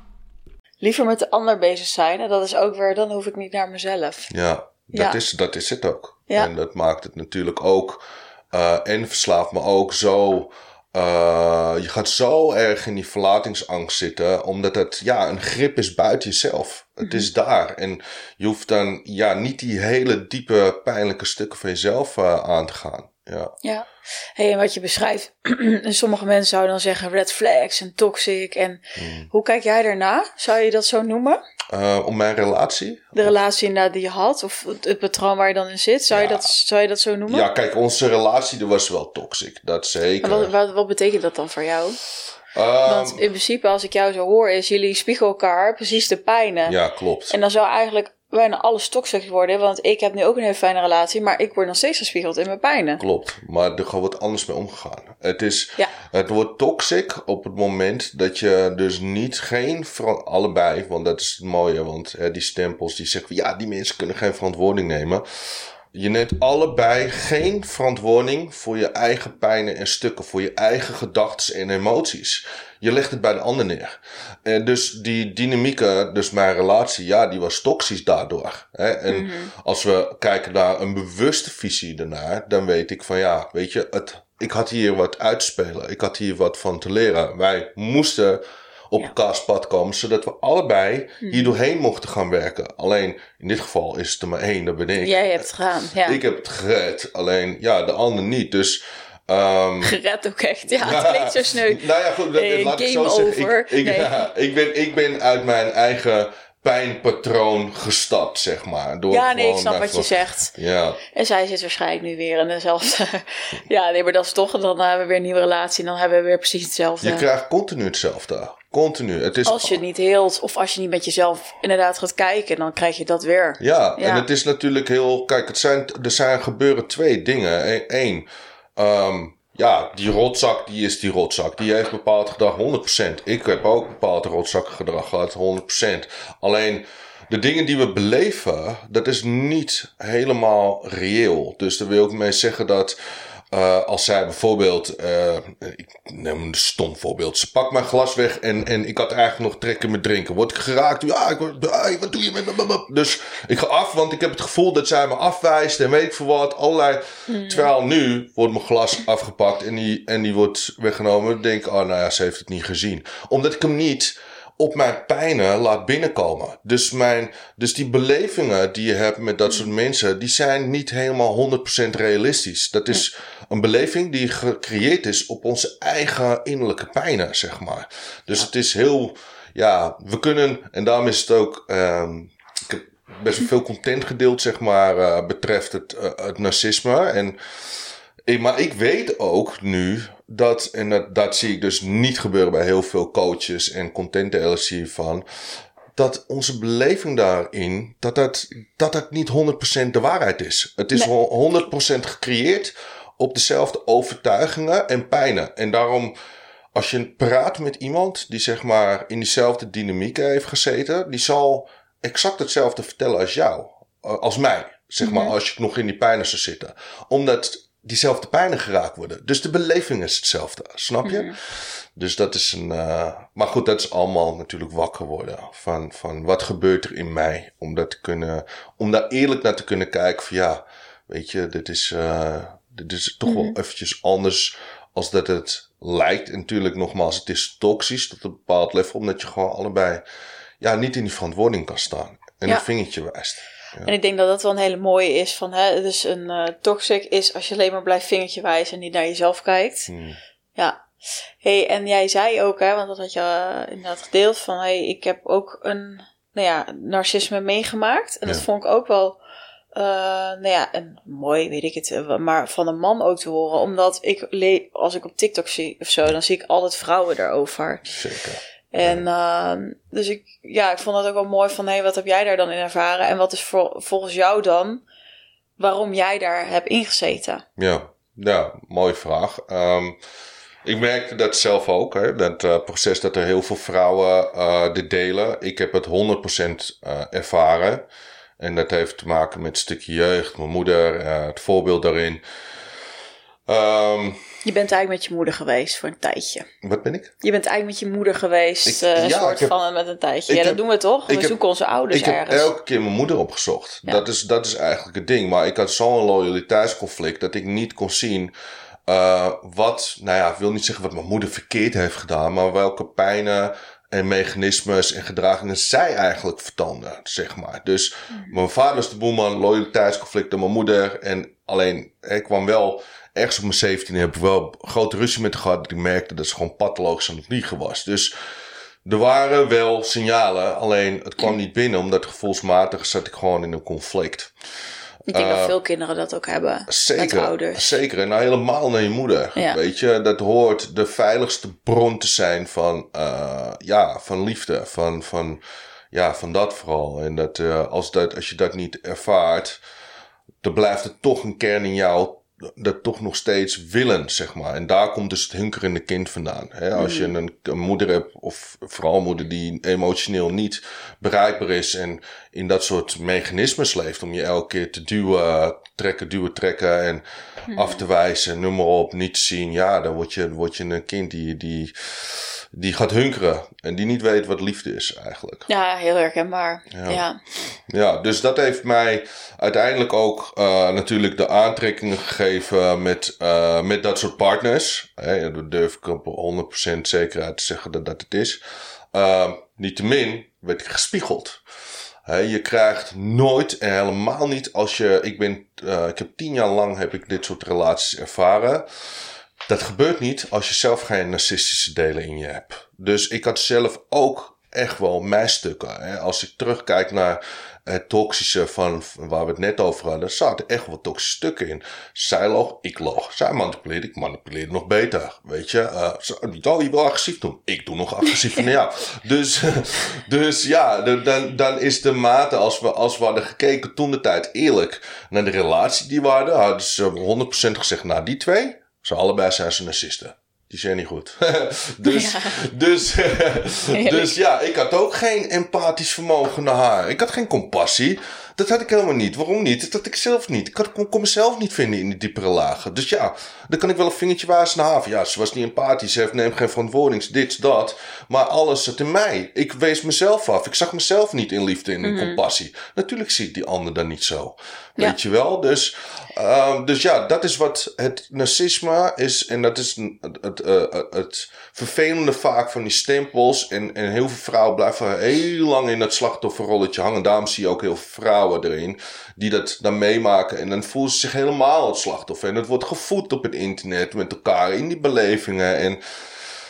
Liever met de ander bezig zijn en dat is ook weer, dan hoef ik niet naar mezelf. Ja, dat, ja. Is, dat is het ook. Ja. En dat maakt het natuurlijk ook uh, en verslaafd, maar ook zo uh, je gaat zo erg in die verlatingsangst zitten, omdat het ja, een grip is buiten jezelf. Het is daar. En je hoeft dan ja, niet die hele diepe, pijnlijke stukken van jezelf uh, aan te gaan. Ja. ja. Hey, en wat je beschrijft, sommige mensen zouden dan zeggen red flags en toxic. En Hmm. hoe kijk jij daarna? Zou je dat zo noemen? Uh, om mijn relatie? De relatie inderdaad die je had, of het, het patroon waar je dan in zit, zou, Ja. je, dat, zou je dat zo noemen? Ja, kijk, onze relatie die was wel toxic. Dat zeker. Wat, wat, wat betekent dat dan voor jou? Um, Want in principe, als ik jou zo hoor, is jullie spiegelen elkaar precies de pijnen. ja, klopt. En dan zou eigenlijk bijna alles toxic worden. Want ik heb nu ook een hele fijne relatie, maar ik word nog steeds gespiegeld in mijn pijnen. Klopt, maar er gaat wat anders mee omgegaan. Het, is, Ja. het wordt toxic op het moment dat je dus niet geen, ver- allebei, want dat is het mooie, want hè, die stempels die zeggen, ja, die mensen kunnen geen verantwoording nemen. Je neemt allebei geen verantwoording voor je eigen pijnen en stukken, voor je eigen gedachten en emoties. Je legt het bij de ander neer. En dus die dynamieken, dus mijn relatie, ja, die was toxisch daardoor. Hè? En als we kijken naar een bewuste visie ernaar, dan weet ik van ja, weet je, het, ik had hier wat uit te spelen. Ik had hier wat van te leren. Wij moesten op Ja. elkaars pad komen, zodat we allebei hier doorheen mochten gaan werken. Alleen in dit geval is het er maar één, dat ben ik. Jij hebt het gedaan, ja. Ik heb het gered, alleen ja, de ander niet. Dus. ehm, Gered ook echt. Ja, het klinkt zo sneu. Nou ja, goed, dat, Eh, laat ik zo zeggen. over. Ik, ik, Nee. ja, ik, ben, ik ben uit mijn eigen pijnpatroon gestapt, zeg maar. Door Ja, nee, ik snap wat je zegt. Ja, En zij zit waarschijnlijk nu weer in dezelfde... ja, nee, maar dat is toch... Dan hebben we weer een nieuwe relatie en dan hebben we weer precies hetzelfde. je krijgt continu hetzelfde. Continu. Het is, Als je het niet heelt of als je niet met jezelf inderdaad gaat kijken, dan krijg je dat weer. Ja, Ja. en het is natuurlijk heel. Kijk, het zijn, er zijn gebeuren twee dingen. Eén, ehm, ja, die rotzak, die is die rotzak. Die heeft bepaald gedrag 100%. Ik heb ook bepaald rotzakgedrag gehad, 100%. Alleen de dingen die we beleven, dat is niet helemaal reëel. Dus daar wil ik mee zeggen dat. Eh, als zij bijvoorbeeld, eh, ik neem een stom voorbeeld. Ze pakt mijn glas weg en, en ik had eigenlijk nog trek in mijn drinken. Word ik geraakt? Ja, ik word, wat doe je met me? Dus ik ga af, want ik heb het gevoel dat zij me afwijst en weet ik veel wat. Allerlei. Terwijl nu wordt mijn glas afgepakt en die, en die wordt weggenomen. Dan denk ik, oh nou ja, ze heeft het niet gezien. Omdat ik hem niet op mijn pijnen laat binnenkomen. Dus, mijn, dus die belevingen die je hebt met dat soort mensen, die zijn niet helemaal 100% realistisch. Dat is een beleving die gecreëerd is op onze eigen innerlijke pijnen, zeg maar. Dus het is heel, ja, we kunnen, en daarom is het ook, ehm, ik heb best wel veel content gedeeld, zeg maar, eh, betreft het, eh, het narcisme. En maar ik weet ook nu dat, en dat, dat zie ik dus niet gebeuren bij heel veel coaches en contentdelers hiervan, dat onze beleving daarin, dat dat, dat, dat niet 100% de waarheid is. Het is Nee. hon- 100% gecreëerd op dezelfde overtuigingen en pijnen. En daarom, als je praat met iemand die zeg maar in diezelfde dynamiek heeft gezeten, die zal exact hetzelfde vertellen als jou, eh, als mij. Zeg maar, als je nog in die pijnen zou zitten. Omdat diezelfde pijnen geraakt worden. Dus de beleving is hetzelfde, snap je? Dus dat is een. eh, maar goed, dat is allemaal natuurlijk wakker worden. Van, van wat gebeurt er in mij? Om, dat te kunnen, om daar eerlijk naar te kunnen kijken. Van ja, weet je, dit is, eh, dit is toch wel eventjes anders. Als dat het lijkt. En natuurlijk, nogmaals, het is toxisch tot een bepaald level. Omdat je gewoon allebei ja, niet in die verantwoording kan staan. En Ja. een vingertje wijst. En ik denk dat dat wel een hele mooie is. Van, hè, dus een eh, toxic is als je alleen maar blijft vingertje wijzen en niet naar jezelf kijkt. Hmm. Ja. Hey, en jij zei ook, hè, want dat had je eh, inderdaad gedeeld, van hey, ik heb ook een nou ja, narcisme meegemaakt. En dat Ja. vond ik ook wel, eh, nou ja, een mooi, weet ik het, eh, maar van een man ook te horen. Omdat ik, le- als ik op TikTok zie of zo, dan zie ik altijd vrouwen daarover. Zeker. En ehm, dus ik, ja, ik vond het ook wel mooi van, hé, hey, wat heb jij daar dan in ervaren? En wat is volgens jou dan, waarom jij daar hebt ingezeten? Ja, ja mooie vraag. Ehm, ik merkte dat zelf ook, hè, dat eh, proces dat er heel veel vrouwen dit delen. Ik heb het 100% eh, ervaren. En dat heeft te maken met een stukje jeugd, mijn moeder, eh, het voorbeeld daarin. Ehm, Je bent eigenlijk met je moeder geweest voor een tijdje. wat ben ik? Je bent eigenlijk met je moeder geweest, Ik- eh, een ja, soort heb- van met een tijdje. Ja, dat heb- doen we toch? We heb- zoeken onze ouders ik heb ergens. elke keer mijn moeder opgezocht. Ja. Dat, is, dat is eigenlijk het ding. Maar ik had zo'n loyaliteitsconflict dat ik niet kon zien Uh, wat, nou ja, ik wil niet zeggen wat mijn moeder verkeerd heeft gedaan, maar welke pijnen en mechanismes en gedragingen zij eigenlijk vertanden, zeg maar. Dus mijn vader is de boeman, loyaliteitsconflicten, mijn moeder. En alleen, ik kwam wel ergens op mijn 17 heb ik wel grote ruzie met gehad. Dat ik merkte dat ze gewoon pathologisch aan het liegen was. Dus er waren wel signalen, alleen het kwam niet binnen, omdat gevoelsmatig zat ik gewoon in een conflict. Ik denk dat veel kinderen dat ook hebben. Zeker. Met ouders. Zeker. En nou helemaal naar je moeder. Weet je, dat hoort de veiligste bron te zijn van, uh, ja, van liefde. Van, van, ja, van dat vooral. En dat, uh, als, dat als je dat niet ervaart, dan blijft er toch een kern in jou dat toch nog steeds willen, zeg maar. En daar komt dus het hunkerende kind vandaan. Hè? Als je mm. een, een, moeder hebt, of vooral een moeder die emotioneel niet bereikbaar is en in dat soort mechanismes leeft om je elke keer te duwen, trekken, duwen, trekken en af te wijzen, noem maar op, niet te zien, ja, dan word je, word je een kind die, die die gaat hunkeren en die niet weet wat liefde is eigenlijk. Ja, heel herkenbaar. Ja. ja. Ja, dus dat heeft mij uiteindelijk ook uh, natuurlijk de aantrekkingen gegeven met, uh, met dat soort partners. Hey, dat durf ik op 100% zekerheid te zeggen dat dat het is. Uh, Niettemin werd ik gespiegeld. Je krijgt nooit en helemaal niet als je. Ik ben. Uh, ik heb tien jaar lang heb ik dit soort relaties ervaren. Dat gebeurt niet als je zelf geen narcistische delen in je hebt. Dus ik had zelf ook echt wel mijn stukken. Hè. Als ik terugkijk naar het toxische van waar we het net over hadden, zaten echt wel toxische stukken in. Zij loog, ik loog. Zij manipuleerde, ik manipuleerde nog beter. Weet je, uh, oh, je wil agressief doen. Ik doe nog agressief naar jou. Dus, dus ja, dan, dan is de mate, als we, als we hadden gekeken toen de tijd eerlijk naar de relatie die we hadden, hadden ze 100% gezegd, nou die twee, ze allebei zijn ze narcisten. Die zijn niet goed. dus, ja. Dus, dus ja, ik had ook geen empathisch vermogen naar haar. Ik had geen compassie. Dat had ik helemaal niet. Waarom niet? Dat had ik zelf niet. Ik kon, mezelf niet vinden in die diepere lagen. Dus ja, dan kan ik wel een vingertje wijzen naar haar. Ja, ze was niet empathisch. Ze heeft, neemt geen verantwoording. Dit, dat. Maar alles zat in mij. Ik wees mezelf af. Ik zag mezelf niet in liefde en in mhm. compassie. Natuurlijk zie ik die ander dan niet zo. Weet je wel? Dus, uh, dus ja, dat is wat het narcisme is. En dat is het, het, uh, het vervelende vaak van die stempels. En, en heel veel vrouwen blijven heel lang in dat slachtofferrolletje hangen. Daarom zie je ook heel veel vrouwen erin die dat dan meemaken. En dan voelen ze zich helemaal het slachtoffer. En dat wordt gevoed op het internet met elkaar in die belevingen. En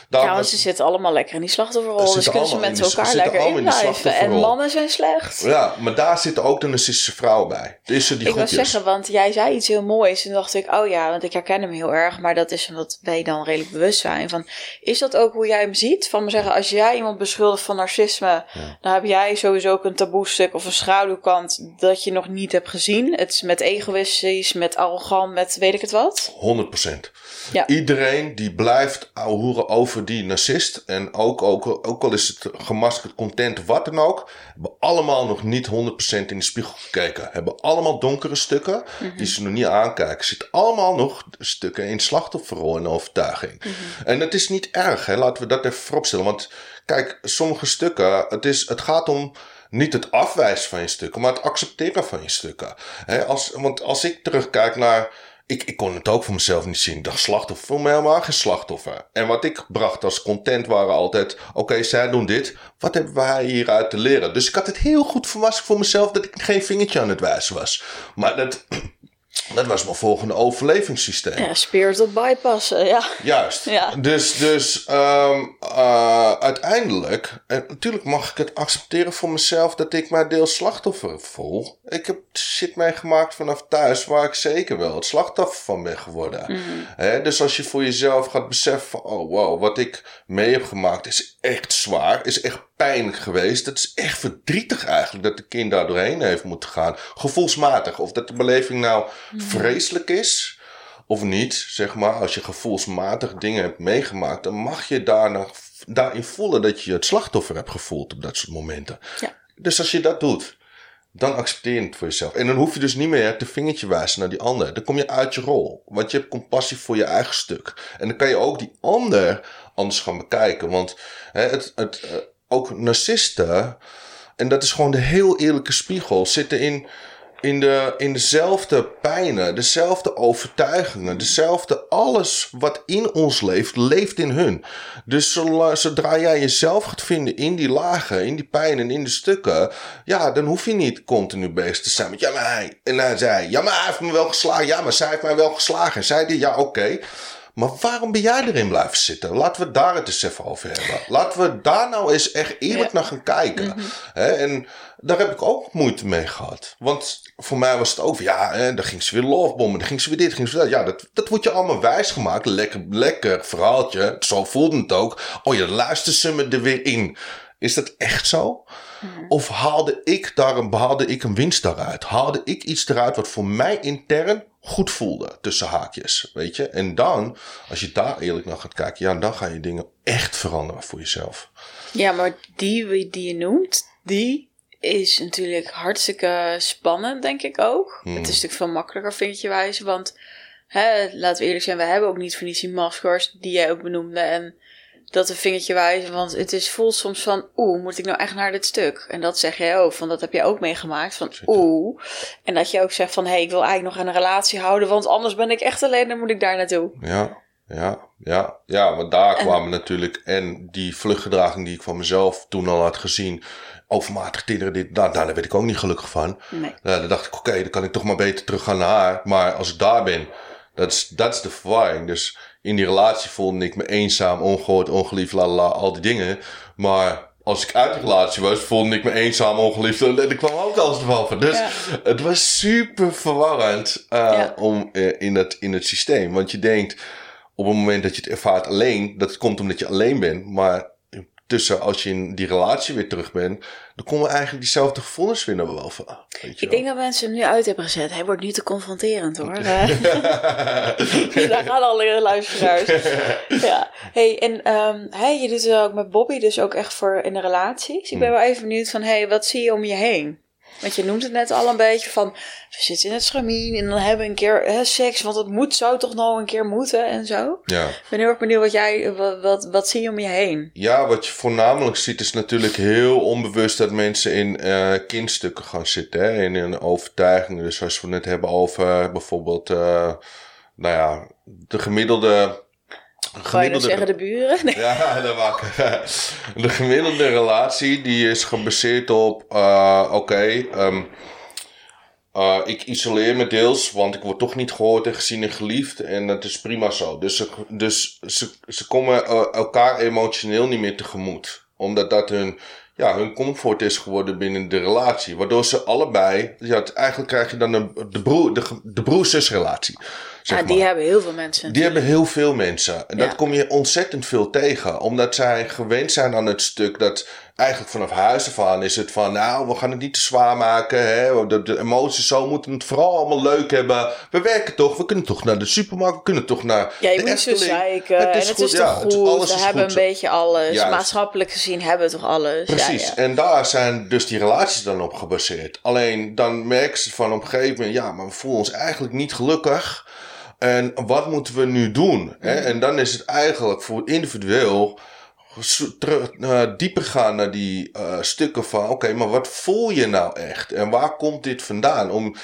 ja, want ze zitten allemaal lekker in die slachtofferrol. Dus kunnen ze met elkaar lekker in blijven. En mannen zijn slecht. Ja, maar daar zitten ook de narcistische vrouwen bij. Is er die ik wil zeggen, want jij zei iets heel moois. En dacht ik, oh ja, want ik herken hem heel erg. Maar dat is omdat wij dan redelijk bewust zijn. Van, is dat ook hoe jij hem ziet? Van me zeggen, als jij iemand beschuldigt van narcisme... dan heb jij sowieso ook een taboestuk of een schaduwkant... dat je nog niet hebt gezien. Het is met egoïstisch, met arrogant, met weet ik het wat. 100 procent. Ja. Iedereen die blijft horen over die narcist. En ook, ook, ook al is het gemaskerd content, wat dan ook. Hebben allemaal nog niet 100% in de spiegel gekeken. Hebben allemaal donkere stukken mhm. die ze nog niet aankijken. Zitten allemaal nog stukken in slachtofferrol en overtuiging. Mhm. En dat is niet erg, hè? laten we dat even vooropstellen. Want kijk, sommige stukken, het, is, het gaat om niet het afwijzen van je stukken, maar het accepteren van je stukken. als, want als ik terugkijk naar ik, ik kon het ook voor mezelf niet zien. Ik slachtoffer, voor mij helemaal geen slachtoffer. En wat ik bracht als content waren altijd, oké, zij doen dit. Wat hebben wij hieruit te leren? Dus ik had het heel goed verwassen voor mezelf dat ik geen vingertje aan het wijzen was. Maar dat, dat was mijn volgende overlevingssysteem. Ja, spirit of bypassen, ja. Juist. Ja. Dus, dus um, uh, uiteindelijk, en natuurlijk mag ik het accepteren voor mezelf dat ik mij deel slachtoffer voel. Ik heb shit meegemaakt vanaf thuis waar ik zeker wel het slachtoffer van ben geworden. Mm. dus als je voor jezelf gaat beseffen van, oh wow, wat ik mee heb gemaakt is echt zwaar, is echt pijnlijk geweest. Het is echt verdrietig eigenlijk dat de kind daar doorheen heeft moeten gaan. Gevoelsmatig. Of dat de beleving nou hmm. vreselijk is of niet, zeg maar. Als je gevoelsmatig dingen hebt meegemaakt, dan mag je daarna, daarin voelen dat je het slachtoffer hebt gevoeld op dat soort momenten. Ja. Dus als je dat doet, dan accepteer je het voor jezelf. En dan hoef je dus niet meer te vingertje wijzen naar die ander. Dan kom je uit je rol. Want je hebt compassie voor je eigen stuk. En dan kan je ook die ander anders gaan bekijken. Want hè, het, het, ook narcisten, en dat is gewoon de heel eerlijke spiegel, zitten in, in, de, in dezelfde pijnen, dezelfde overtuigingen, dezelfde alles wat in ons leeft, leeft in hun. Dus zodra jij jezelf gaat vinden in die lagen, in die pijnen, in de stukken, ja, dan hoef je niet continu bezig te zijn met ja, maar hij, en hij zei, ja, maar hij heeft me wel geslagen, ja, maar zij heeft mij wel geslagen. En zei die, ja, oké. Maar waarom ben jij erin blijven zitten? Laten we daar het eens even over hebben. Laten we daar nou eens echt eerlijk naar gaan kijken. Mhm. en daar heb ik ook moeite mee gehad. Want voor mij was het ook, ja, hè, dan ging ze weer lovebommen, dan ging ze weer dit, ging ze dat. Ja, dat, dat wordt je allemaal wijsgemaakt. Lekker, lekker verhaaltje. Zo voelde het ook. Oh ja, luister ze me er weer in. Is dat echt zo? Mhm. Of haalde ik, daar een, behaalde ik een winst daaruit? Haalde ik iets eruit wat voor mij intern goed voelde, tussen haakjes, weet je? En dan, als je daar eerlijk naar gaat kijken, ja, dan ga je dingen echt veranderen voor jezelf. Ja, maar die die je noemt, die is natuurlijk hartstikke spannend, denk ik ook. Hmm. Het is natuurlijk veel makkelijker, vind je wijze, want hè, laten we eerlijk zijn, we hebben ook niet voor niets die maskers die jij ook benoemde en dat een vingertje wijzen, want het is vol soms van, oeh, moet ik nou echt naar dit stuk? En dat zeg jij ook, van dat heb jij ook meegemaakt, van oeh. En dat je ook zegt van, hé, hey, ik wil eigenlijk nog aan een relatie houden, want anders ben ik echt alleen, dan moet ik daar naartoe. Ja, ja, ja, ja, want daar kwamen natuurlijk en die vluchtgedraging die ik van mezelf toen al had gezien, overmatig titteren, dit, daar, daar werd ik ook niet gelukkig van. Nee. Ja, dan dacht ik, oké, dan kan ik toch maar beter terug gaan naar haar. Maar als ik daar ben, dat is de verwarring. Dus in die relatie voelde ik me eenzaam, ongehoord, ongeliefd, la la, al die dingen. Maar als ik uit die relatie was, voelde ik me eenzaam, ongeliefd. En er kwam ook alles van. Dus Ja. het was super verwarrend uh, Ja. om, uh, in, het, in het systeem. Want je denkt, op het moment dat je het ervaart alleen, dat komt omdat je alleen bent. Maar tussen als je in die relatie weer terug bent, dan komen eigenlijk diezelfde gevoelens weer naar boven. Weet je Ik wel. denk dat mensen hem nu uit hebben gezet. Hij wordt nu te confronterend hoor. Eh, Daar gaan alle luisteraars. ja. Hey, en ehm, hey, je doet het ook met Bobby, dus ook echt voor in de relaties. Ik ben wel even benieuwd van, hey, wat zie je om je heen? Want je noemt het net al een beetje van, we zitten in het schamien en dan hebben we een keer hè, seks, want het moet, zou toch nog een keer moeten en zo. Ja. Ik ben heel erg benieuwd wat jij, wat, wat, wat zie je om je heen? ja, wat je voornamelijk ziet is natuurlijk heel onbewust dat mensen in eh kindstukken gaan zitten. Hè? In een overtuiging. Dus als we het hebben over bijvoorbeeld, eh, nou ja, de gemiddelde... Dan zeggen de buren? Nee. Ja, dat wakker. De gemiddelde relatie die is gebaseerd op, eh, oké, ehm, eh, ik isoleer me deels, want ik word toch niet gehoord en gezien en geliefd en dat is prima zo. Dus ze, dus ze, ze komen eh, elkaar emotioneel niet meer tegemoet, omdat dat hun, ja, hun comfort is geworden binnen de relatie. Waardoor ze allebei, ja, eigenlijk krijg je dan een, de broer- de, de. Zeg Ja, die maar. hebben heel veel mensen. Die hebben heel veel mensen. En dat kom je ontzettend veel tegen. Omdat zij gewend zijn aan het stuk dat eigenlijk vanaf huis af aan is het van... Nou, we gaan het niet te zwaar maken. Hè? De, de emoties zo moeten het vooral allemaal leuk hebben. We werken toch. We kunnen toch naar de supermarkt. We kunnen toch naar Ja, je de moet zo zeiken. en het is toch het- goed. alles we is hebben goed. een beetje alles. Juist. Maatschappelijk gezien hebben we toch alles. Precies, Ja, en daar zijn dus die relaties dan op gebaseerd. Alleen dan merken ze van op een gegeven moment, ja, maar we voelen ons eigenlijk niet gelukkig. En wat moeten we nu doen? Hè? En dan is het eigenlijk voor individueel terug, eh, dieper gaan naar die eh, stukken van, oké, maar wat voel je nou echt? En waar komt dit vandaan? Om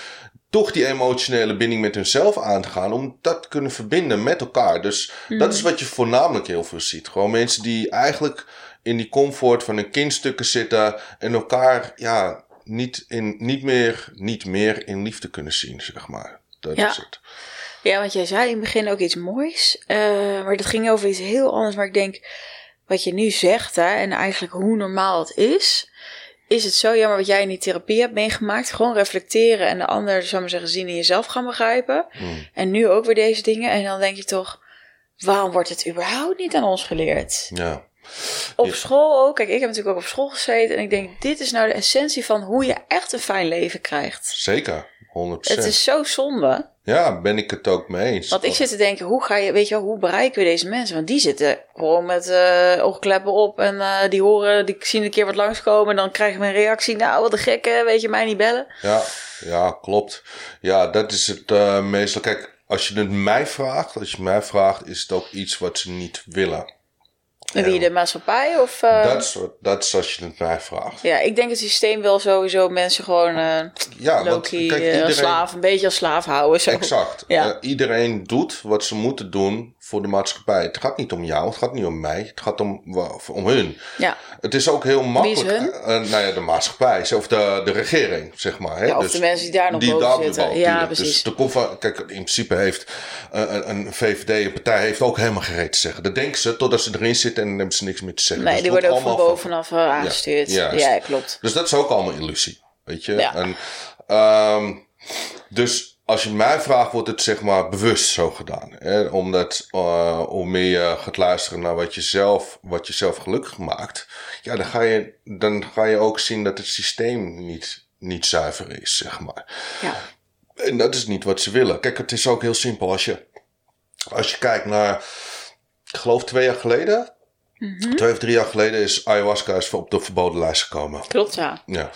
toch die emotionele binding met hunzelf aan te gaan, om dat te kunnen verbinden met elkaar. Dus dat is wat je voornamelijk heel veel ziet. Gewoon mensen die eigenlijk in die comfort van hun kindstukken zitten en elkaar ja, niet, in, niet, meer, niet meer in liefde kunnen zien, zeg maar. Dat Ja. is het. Ja, want jij zei in het begin ook iets moois. eh, maar dat ging over iets heel anders. Maar ik denk, wat je nu zegt, hè, en eigenlijk hoe normaal het is, is het zo jammer wat jij in die therapie hebt meegemaakt. Gewoon reflecteren en de ander, zou maar zeggen, zien in jezelf gaan begrijpen. Hmm. En nu ook weer deze dingen. En dan denk je toch, waarom wordt het überhaupt niet aan ons geleerd? Ja. Op Ja. school ook. Kijk, ik heb natuurlijk ook op school gezeten. En ik denk, dit is nou de essentie van hoe je echt een fijn leven krijgt. Zeker, 100%. Het is zo zonde. Ja, ben ik het ook mee eens. Want ik zit te denken, hoe ga je, weet je wel, hoe bereiken we deze mensen? Want die zitten gewoon met eh oogkleppen op en eh, die horen, die zien een keer wat langskomen en dan krijgen we een reactie. Nou, wat een gekke, weet je, mij niet bellen. Ja, ja, klopt. Ja, dat is het eh, meestal. Kijk, als je het mij vraagt, als je mij vraagt, is het ook iets wat ze niet willen. Wie, de maatschappij? Of, uh... dat, is, dat is als je het mij vraagt. Ja, ik denk het systeem wil sowieso mensen gewoon uh, ja, want, kijk, iedereen... slaaf, een beetje als slaaf houden. Zo. Exact. Ja. iedereen doet wat ze moeten doen voor de maatschappij. Het gaat niet om jou, het gaat niet om mij, het gaat om, om hun. Ja. Het is ook heel makkelijk. Uh, nou ja, de maatschappij, of de, de regering, zeg maar. Hè? Ja, of dus de mensen die daar nog die boven daar zitten. Boven, ja, dus precies. de van, kijk, in principe heeft een, een VVD, een partij, heeft ook helemaal gereed te zeggen. Dat denken ze totdat ze erin zitten en dan hebben ze niks meer te zeggen. Nee, dus die worden ook van bovenaf van... aangestuurd. Ja, ja, klopt. Dus dat is ook allemaal illusie, weet je. Ja. En, um, dus als je mij vraagt, wordt het zeg maar bewust zo gedaan. Hè? Omdat uh, hoe meer je gaat luisteren naar wat je zelf, wat je zelf gelukkig maakt, ja, dan ga je, dan ga je ook zien dat het systeem niet, niet zuiver is, zeg maar. Ja. En dat is niet wat ze willen. Kijk, het is ook heel simpel. Als je, als je kijkt naar, ik geloof twee jaar geleden, Mhm. Twee of drie jaar geleden is ayahuasca is op de verboden lijst gekomen. Klopt, ja. Ja.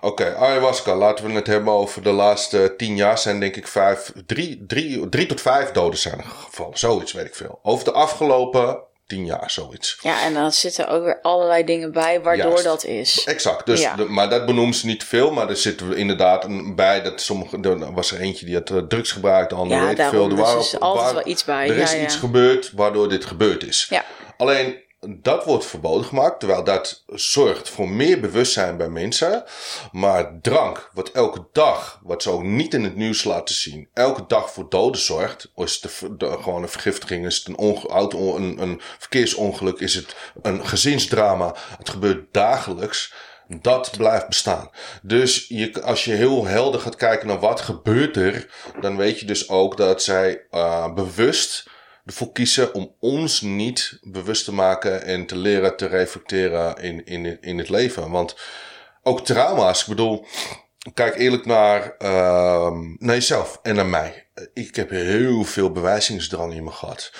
Oké, ayahuasca. Laten we het hebben over de laatste tien jaar. Zijn denk ik vijf, drie, drie, drie tot vijf doden zijn gevallen. Zoiets weet ik veel. Over de afgelopen tien jaar, zoiets. Ja, en dan zitten ook weer allerlei dingen bij waardoor Juist. dat is. Exact. Dus, Ja. de- maar dat benoemen ze niet veel. Maar er zitten inderdaad een- bij dat sommige. Er was er eentje die had eh, drugs gebruikt. De andere Ja, weet ik daarom. veel. Er Dus er is altijd wel iets bij. Er is ja, ja. iets gebeurd waardoor dit gebeurd is. Ja. Alleen dat wordt verboden gemaakt, terwijl dat zorgt voor meer bewustzijn bij mensen. Maar drank, wat elke dag, wat ze ook niet in het nieuws laten zien, elke dag voor doden zorgt. Is het de, gewoon een vergiftiging, is het een, onge, een, een verkeersongeluk, is het een gezinsdrama. Het gebeurt dagelijks. Dat blijft bestaan. Dus je, als je heel helder gaat kijken naar wat gebeurt er, dan weet je dus ook dat zij eh, bewust ervoor kiezen om ons niet bewust te maken en te leren te reflecteren in, in, in het leven. Want ook trauma's, ik bedoel, kijk eerlijk naar, ehm naar jezelf en naar mij. Ik heb heel veel bewijzingsdrang in me gehad.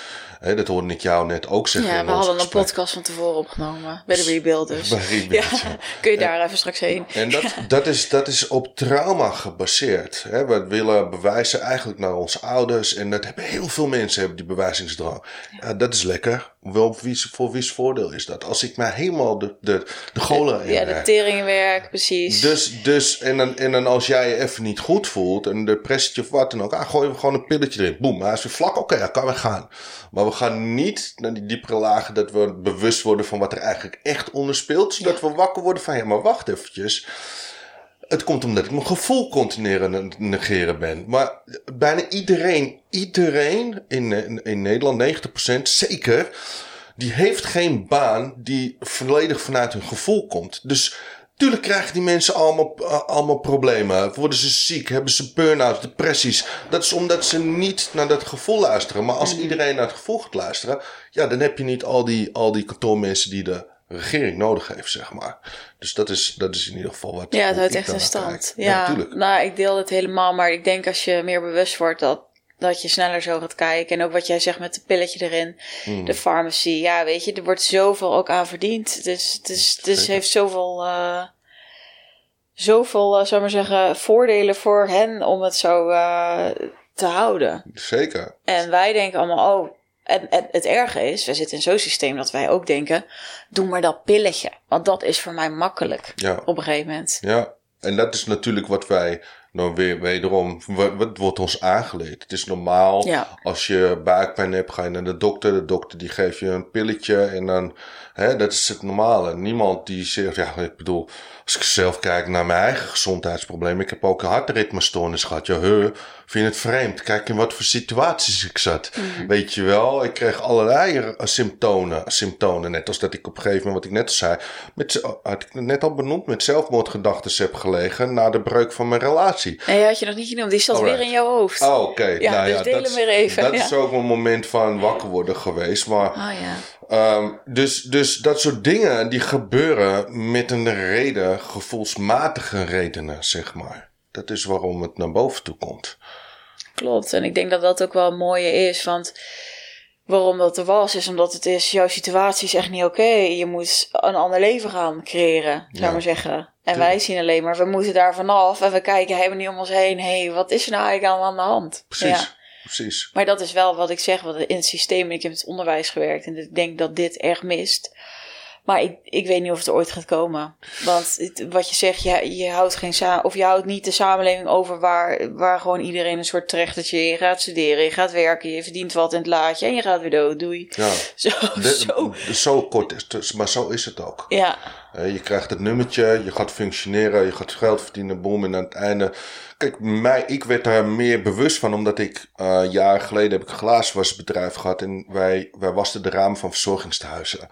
Hè, dat hoorde ik jou net ook zeggen. Ja, we hadden een podcast van tevoren opgenomen. Bij de Rebuilders. Bij Ja, ja. kun je daar even straks heen. En dat, dat, is, dat is op trauma gebaseerd. Hè? We willen bewijzen eigenlijk naar onze ouders. En dat hebben heel veel mensen hebben die bewijzingsdrang. Ja, dat is lekker. Wel, wie, voor wie's voordeel is dat? Als ik mij helemaal de, de, de golen Ja, de inwerk. teringenwerk, precies. Dus, dus en, dan, en dan als jij je even niet goed voelt, een depressie of wat dan ook, ah, gooi we gewoon een pilletje erin. Boem, hij is weer vlak, oké, dan kan we gaan. Maar we gaan niet naar die diepere lagen dat we bewust worden van wat er eigenlijk echt onder speelt. Zodat we wakker worden van, ja, maar wacht eventjes. Het komt omdat ik mijn gevoel continu aan het negeren ben. Maar bijna iedereen, iedereen in, in, Nederland, 90% zeker, die heeft geen baan die volledig vanuit hun gevoel komt. Dus tuurlijk krijgen die mensen allemaal, uh, allemaal problemen. Worden ze ziek, hebben ze burn-out, depressies. Dat is omdat ze niet naar dat gevoel luisteren. Maar als iedereen naar het gevoel gaat luisteren, ja, dan heb je niet al die, al die kantoormensen die de regering nodig heeft, zeg maar. Dus dat is, dat is in ieder geval wat. ja, het houdt echt in daarnaar stand. Ja, natuurlijk. nou, ik deel het helemaal. Maar ik denk als je meer bewust wordt dat, dat je sneller zo gaat kijken. En ook wat jij zegt met het pilletje erin. Hmm. De farmacy. Ja, weet je, er wordt zoveel ook aan verdiend. Dus het is, Zeker. heeft zoveel... eh, Zoveel, uh, zou maar zeggen, voordelen voor hen om het zo uh, te houden. Zeker. En wij denken allemaal, oh, en, en het erge is, we zitten in zo'n systeem dat wij ook denken, doe maar dat pilletje. Want dat is voor mij makkelijk Ja. op een gegeven moment. Ja, en dat is natuurlijk wat wij nou weer wederom, wat, wat wordt ons aangeleerd. Het is normaal Ja. als je buikpijn hebt, ga je naar de dokter. De dokter die geeft je een pilletje en dan, hè, dat is het normale. Niemand die zegt, ja, ik bedoel, als ik zelf kijk naar mijn eigen gezondheidsprobleem. Ik heb ook een hartritmestoornis gehad. Ja, he, vind het vreemd? Kijk in wat voor situaties ik zat. Weet je wel, ik kreeg allerlei symptomen, symptomen. Net als dat ik op een gegeven moment, wat ik net al zei, met, had ik net al benoemd, met zelfmoordgedachten heb gelegen na de breuk van mijn relatie. Nee, had je nog niet genoemd. Die zat Alright. weer in jouw hoofd. Oh, oké. Ja, nou dus ja, deel dat, hem weer even, Dat ja. is ook een moment van wakker worden geweest. Maar Ah ja. Ehm, dus, dus dat soort dingen die gebeuren met een reden, gevoelsmatige redenen, zeg maar. Dat is waarom het naar boven toe komt. Klopt. En ik denk dat dat ook wel een mooie is. Want waarom dat er was, is omdat het is, jouw situatie is echt niet oké. Je moet een ander leven gaan creëren, zou Ja. maar zeggen. En wij zien alleen maar, we moeten daar vanaf. En we kijken helemaal niet om ons heen. Hé, hey, wat is er nou eigenlijk allemaal aan de hand? Precies. Ja. Precies. Maar dat is wel wat ik zeg, want in het systeem, ik heb in het onderwijs gewerkt en ik denk dat dit erg mist. Maar ik, ik weet niet of het er ooit gaat komen. Want het- wat je zegt, je, je houdt geen sa of je houdt niet de samenleving over waar, waar gewoon iedereen een soort trechtertje. Je gaat studeren, je gaat werken, je verdient wat in het laadje en je gaat weer dood. Doei. Ja. Zo, De- zo. zo kort is het, maar zo is het ook. Ja, Eh, je krijgt het nummertje, je gaat functioneren, je gaat geld verdienen, boom. En aan het einde. Kijk, mij, ik werd daar meer bewust van, omdat ik eh jaren geleden heb ik een glazenwasbedrijf gehad. En wij, wij wasten de ramen van verzorgingstehuizen.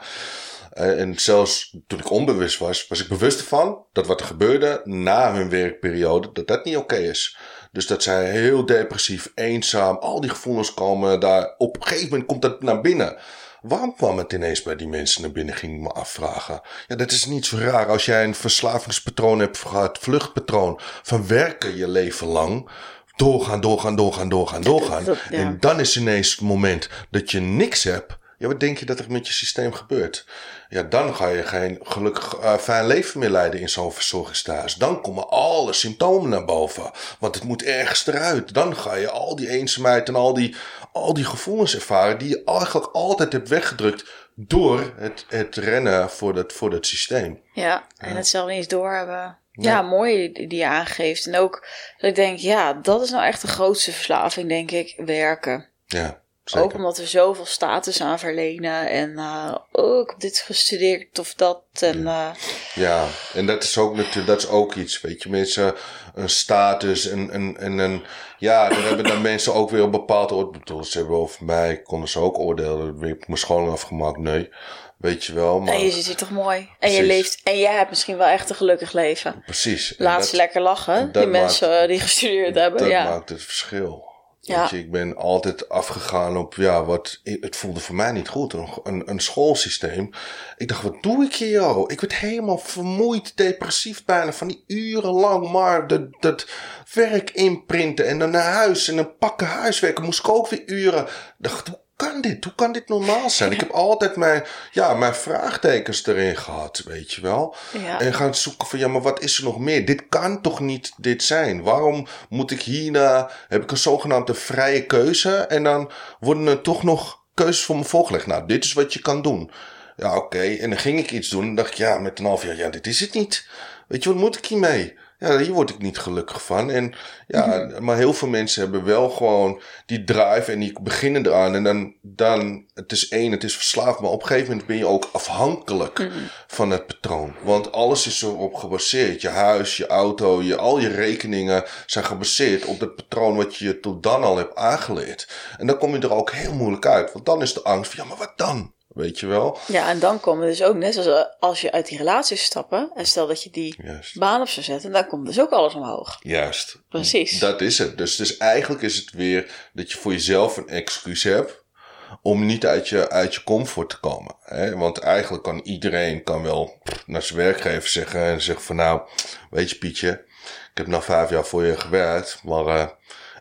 Eh, en zelfs toen ik onbewust was, was ik bewust ervan dat wat er gebeurde na hun werkperiode, dat dat niet oké is. Dus dat zij heel depressief, eenzaam, al die gevoelens komen daar. Op een gegeven moment komt dat naar binnen. Waarom kwam het ineens bij die mensen naar binnen, ging ik me afvragen. Ja, dat is niet zo raar als jij een verslavingspatroon hebt gehad, vluchtpatroon van werken je leven lang. Doorgaan, doorgaan, doorgaan, doorgaan, doorgaan. ja. En dan is ineens het moment dat je niks hebt. Ja, wat denk je dat er met je systeem gebeurt? Ja, dan ga je geen gelukkig eh, fijn leven meer leiden in zo'n verzorgingstehuis. Dan komen alle symptomen naar boven. Want het moet ergens eruit. Dan ga je al die eenzaamheid en al die, al die gevoelens ervaren die je eigenlijk altijd hebt weggedrukt door het, het rennen voor dat, voor dat systeem. ja. En het zelf niet eens doorhebben. Ja. Ja, mooi die je aangeeft. En ook dat ik denk, ja, dat is nou echt de grootste verslaving, denk ik, werken. Ja, zeker. Ook omdat we zoveel status aan verlenen. En eh, oh, ik heb dit gestudeerd of dat. En eh, Ja, en dat is ook natuurlijk, dat is ook iets, weet je, mensen, een status en, en, en een, ja, daar hebben dan mensen ook weer een bepaald oordeel, ze hebben over mij, konden ze ook oordelen, heb ik mijn scholing afgemaakt, nee, weet je wel, maar en je zit hier toch mooi. En je leeft. En jij hebt misschien wel echt een gelukkig leven. precies. Laat ze lekker lachen, die mensen eh, die gestudeerd hebben. Dat ja. maakt het verschil. Ja. Ik ben altijd afgegaan op, ja, wat, het voelde voor mij niet goed. Een, een, schoolsysteem. Ik dacht, wat doe ik hier, joh? Ik werd helemaal vermoeid, depressief bijna, van die urenlang maar dat, dat werk inprinten en dan naar huis en dan pakken huiswerken. Moest ik ook weer uren. Ik dacht, kan dit? Hoe kan dit normaal zijn? Ik heb altijd mijn, ja, mijn vraagtekens erin gehad, weet je wel. Ja. En gaan zoeken van, ja, maar wat is er nog meer? Dit kan toch niet dit zijn? Waarom moet ik hierna, heb ik een zogenaamde vrije keuze en dan worden er toch nog keuzes voor me voorgelegd? Nou, dit is wat je kan doen. Ja, oké. En dan ging ik iets doen en dacht ik, ja, met een half jaar, ja, dit is het niet. Weet je, wat moet ik hiermee? Ja, hier word ik niet gelukkig van. En ja, maar heel veel mensen hebben wel gewoon die drive en die beginnen eraan. En dan, dan, het is één, het is verslaafd, maar op een gegeven moment ben je ook afhankelijk van het patroon. Want alles is erop gebaseerd. Je huis, je auto, je, al je rekeningen zijn gebaseerd op het patroon wat je je tot dan al hebt aangeleerd. En dan kom je er ook heel moeilijk uit. Want dan is de angst van, ja, maar wat dan? Weet je wel? ja, en dan komen dus ook, net zoals eh, als je uit die relatie stappen. En stel dat je die Juist. baan op zou zetten, dan komt dus ook alles omhoog. Juist. Precies. Dat is het. Dus, dus eigenlijk is het weer dat je voor jezelf een excuus hebt om niet uit je, uit je comfort te komen. Hè? Want eigenlijk kan iedereen kan wel naar zijn werkgever zeggen en zeggen van nou, weet je Pietje, ik heb nou vijf jaar voor je gewerkt, maar eh,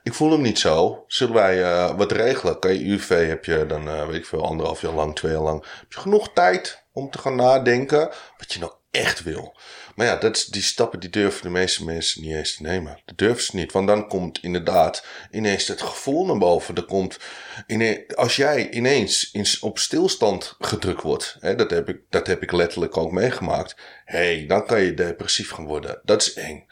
ik voel hem niet zo. Zullen wij eh, wat regelen? Kan je UV heb je dan, eh, weet ik veel, anderhalf jaar lang, twee jaar lang. Heb je genoeg tijd om te gaan nadenken wat je nou echt wil? Maar ja, dat is, die stappen die durven de meeste mensen niet eens te nemen. Dat durven ze niet. Want dan komt inderdaad ineens het gevoel naar boven. Er komt ine- als jij ineens in, op stilstand gedrukt wordt. Hè, dat, heb ik, dat heb ik letterlijk ook meegemaakt. Hé, hey, dan kan je depressief gaan worden. Dat is eng.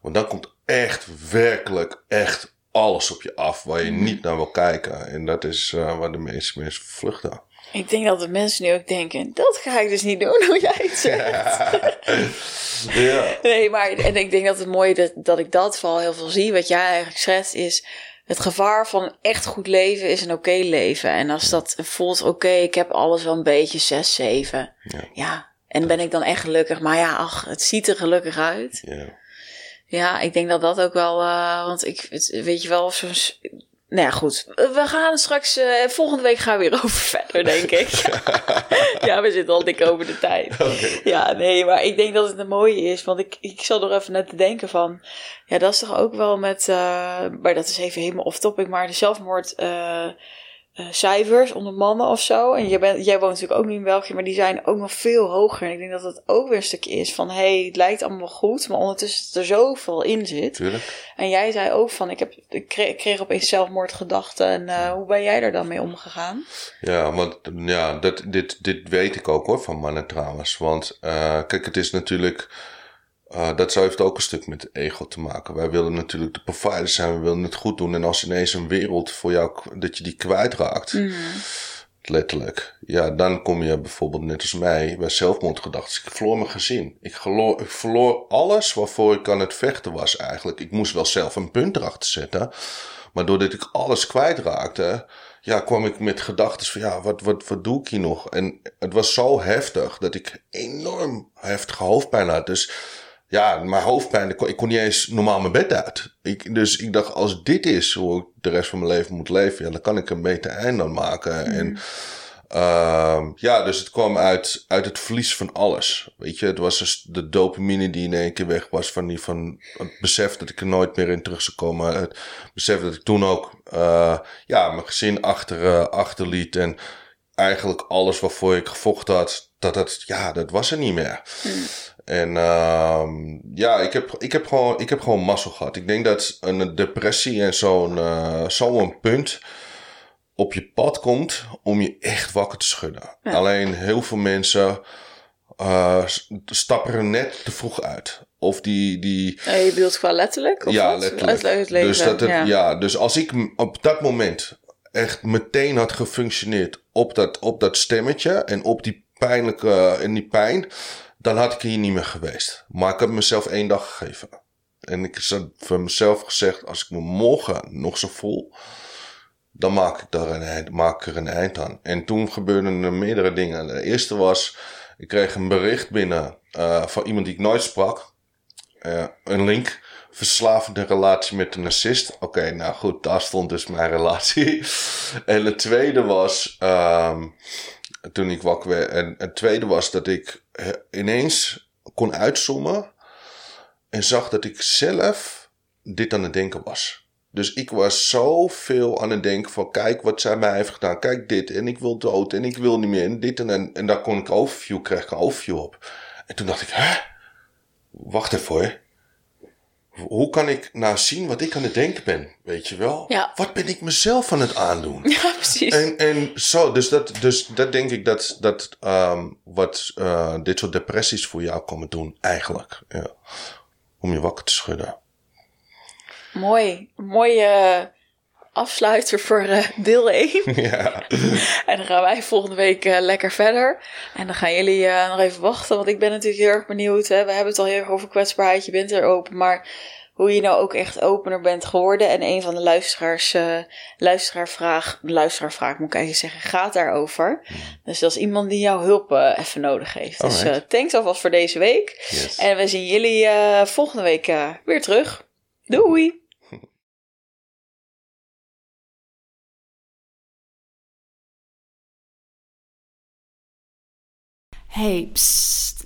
Want dan komt echt, werkelijk, echt alles op je af. Waar je niet naar wil kijken. En dat is eh, waar de meeste mensen vluchten. Ik denk dat de mensen nu ook denken, dat ga ik dus niet doen, hoe jij het zegt. Ja. Nee, maar en ik denk dat het mooie dat, dat ik dat vooral heel veel zie. Wat jij eigenlijk schetst is... Het gevaar van echt goed leven is een oké leven. En als dat voelt, oké, ik heb alles wel een beetje 6, 7. Ja. Ja, en ben ik dan echt gelukkig? Maar ja, ach, het ziet er gelukkig uit. Ja. Ja, ik denk dat dat ook wel... eh, want ik, weet je wel, zo'n... s- Nou ja, goed. We gaan straks... eh, volgende week gaan we weer over verder, denk ik. ja, we zitten al dik over de tijd. Ja, nee, maar ik denk dat het een mooie is. Want ik, ik zal er even net te denken van... Ja, dat is toch ook wel met... eh, maar dat is even helemaal off topic. Maar de zelfmoord... eh, uh, cijfers onder mannen of zo. En jij, bent, jij woont natuurlijk ook niet in België, maar die zijn ook nog veel hoger. En ik denk dat het ook weer een stukje is van, hé, hey, het lijkt allemaal goed, maar ondertussen er zoveel in zit. Tuurlijk. En jij zei ook van, ik, heb, ik, kreeg, kreeg opeens zelfmoordgedachten. En uh, hoe ben jij daar dan mee omgegaan? Ja, want ja, dat, dit, dit weet ik ook hoor, van mannen trouwens. Want uh, kijk, het is natuurlijk uh, dat heeft ook een stuk met ego te maken. Wij willen natuurlijk de providers zijn, we willen het goed doen. En als ineens een wereld voor jou, dat je die kwijtraakt, mm. letterlijk. Ja, dan kom je bijvoorbeeld net als mij bij zelfmoordgedachten. Ik verloor mijn gezin. Ik, geloof, ik verloor alles waarvoor ik aan het vechten was eigenlijk. Ik moest wel zelf een punt erachter zetten. Maar doordat ik alles kwijtraakte, ja, kwam ik met gedachten van ja, wat, wat, wat doe ik hier nog? En het was zo heftig dat ik enorm heftige hoofdpijn had. Dus ja, mijn hoofdpijn, ik kon, niet eens normaal mijn bed uit. Ik, dus ik dacht, als dit is hoe ik de rest van mijn leven moet leven, ja, dan kan ik een beter einde aan maken. Mhm. En uh, ja, dus het kwam uit, uit het verlies van alles. Weet je, het was dus de dopamine die in één keer weg was van, die, van het besef dat ik er nooit meer in terug zou komen. Het besef dat ik toen ook, uh, ja, mijn gezin achter, uh, achterliet en eigenlijk alles waarvoor ik gevochten had, dat dat, ja, dat was er niet meer. Mm. En uh, ja, ik heb, ik, heb gewoon, ik heb gewoon mazzel gehad. Ik denk dat een depressie en zo'n uh, zo'n punt op je pad komt om je echt wakker te schudden. Alleen heel veel mensen uh, stappen er net te vroeg uit. Of die. die je bedoelt qua letterlijk? Of ja, letterlijk. Dus, dat het, ja. ja, dus als ik op dat moment echt meteen had gefunctioneerd op dat, op dat stemmetje en op die pijnlijke en die pijn dan had ik hier niet meer geweest. Maar ik heb mezelf één dag gegeven. En ik heb voor mezelf gezegd, als ik me morgen nog zo voel, dan maak ik, daar een eind, maak er een eind aan. En toen gebeurden er meerdere dingen. De eerste was, ik kreeg een bericht binnen uh, van iemand die ik nooit sprak. Uh, een link, verslavende relatie met een narcist. Oké, nou goed, daar stond dus mijn relatie. en het tweede was, um, toen ik wakker werd. En het tweede was dat ik ineens kon uitzoomen en zag dat ik zelf dit aan het denken was. Dus ik was zoveel aan het denken van kijk wat zij mij heeft gedaan. Kijk dit en ik wil dood en ik wil niet meer en dit en en, en daar kon ik overview, kreeg op. En toen dacht ik, hè? Wacht even hoor hoe kan ik nou zien wat ik aan het denken ben? Weet je wel? Ja. Wat ben ik mezelf aan het aandoen? Ja, precies. En, en zo, dus dat, dus dat denk ik dat, dat um, wat uh, dit soort depressies voor jou komen doen, eigenlijk. Ja. Om je wakker te schudden. Mooi. Mooie afsluiter voor uh, deel 1. Ja. en dan gaan wij volgende week uh, lekker verder. En dan gaan jullie uh, nog even wachten, want ik ben natuurlijk heel erg benieuwd. Hè? We hebben het al heel erg over kwetsbaarheid, je bent er open, maar hoe je nou ook echt opener bent geworden. En een van de luisteraars, luisteraarvraag, luisteraarvraag moet ik eigenlijk zeggen, gaat daarover. Dus dat is iemand die jouw hulp even nodig heeft. Dus thanks alvast voor deze week. Yes. En we zien jullie volgende week weer terug. Doei! Hey,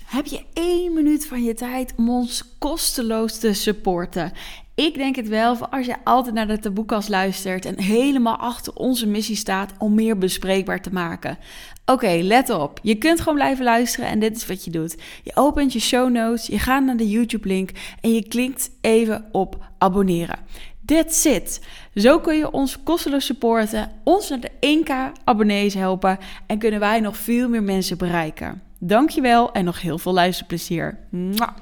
heb je één minuut van je tijd om ons kosteloos te supporten? Ik denk het wel, voor als je altijd naar de taboekast luistert en helemaal achter onze missie staat om meer bespreekbaar te maken. Oké, let op. Je kunt gewoon blijven luisteren en dit is wat je doet. Je opent je show notes, je gaat naar de YouTube-link en je klikt even op abonneren. That's it. Zo kun je ons kosteloos supporten, ons naar de 1k abonnees helpen en kunnen wij nog veel meer mensen bereiken. Dankjewel en nog heel veel luisterplezier. Mwah.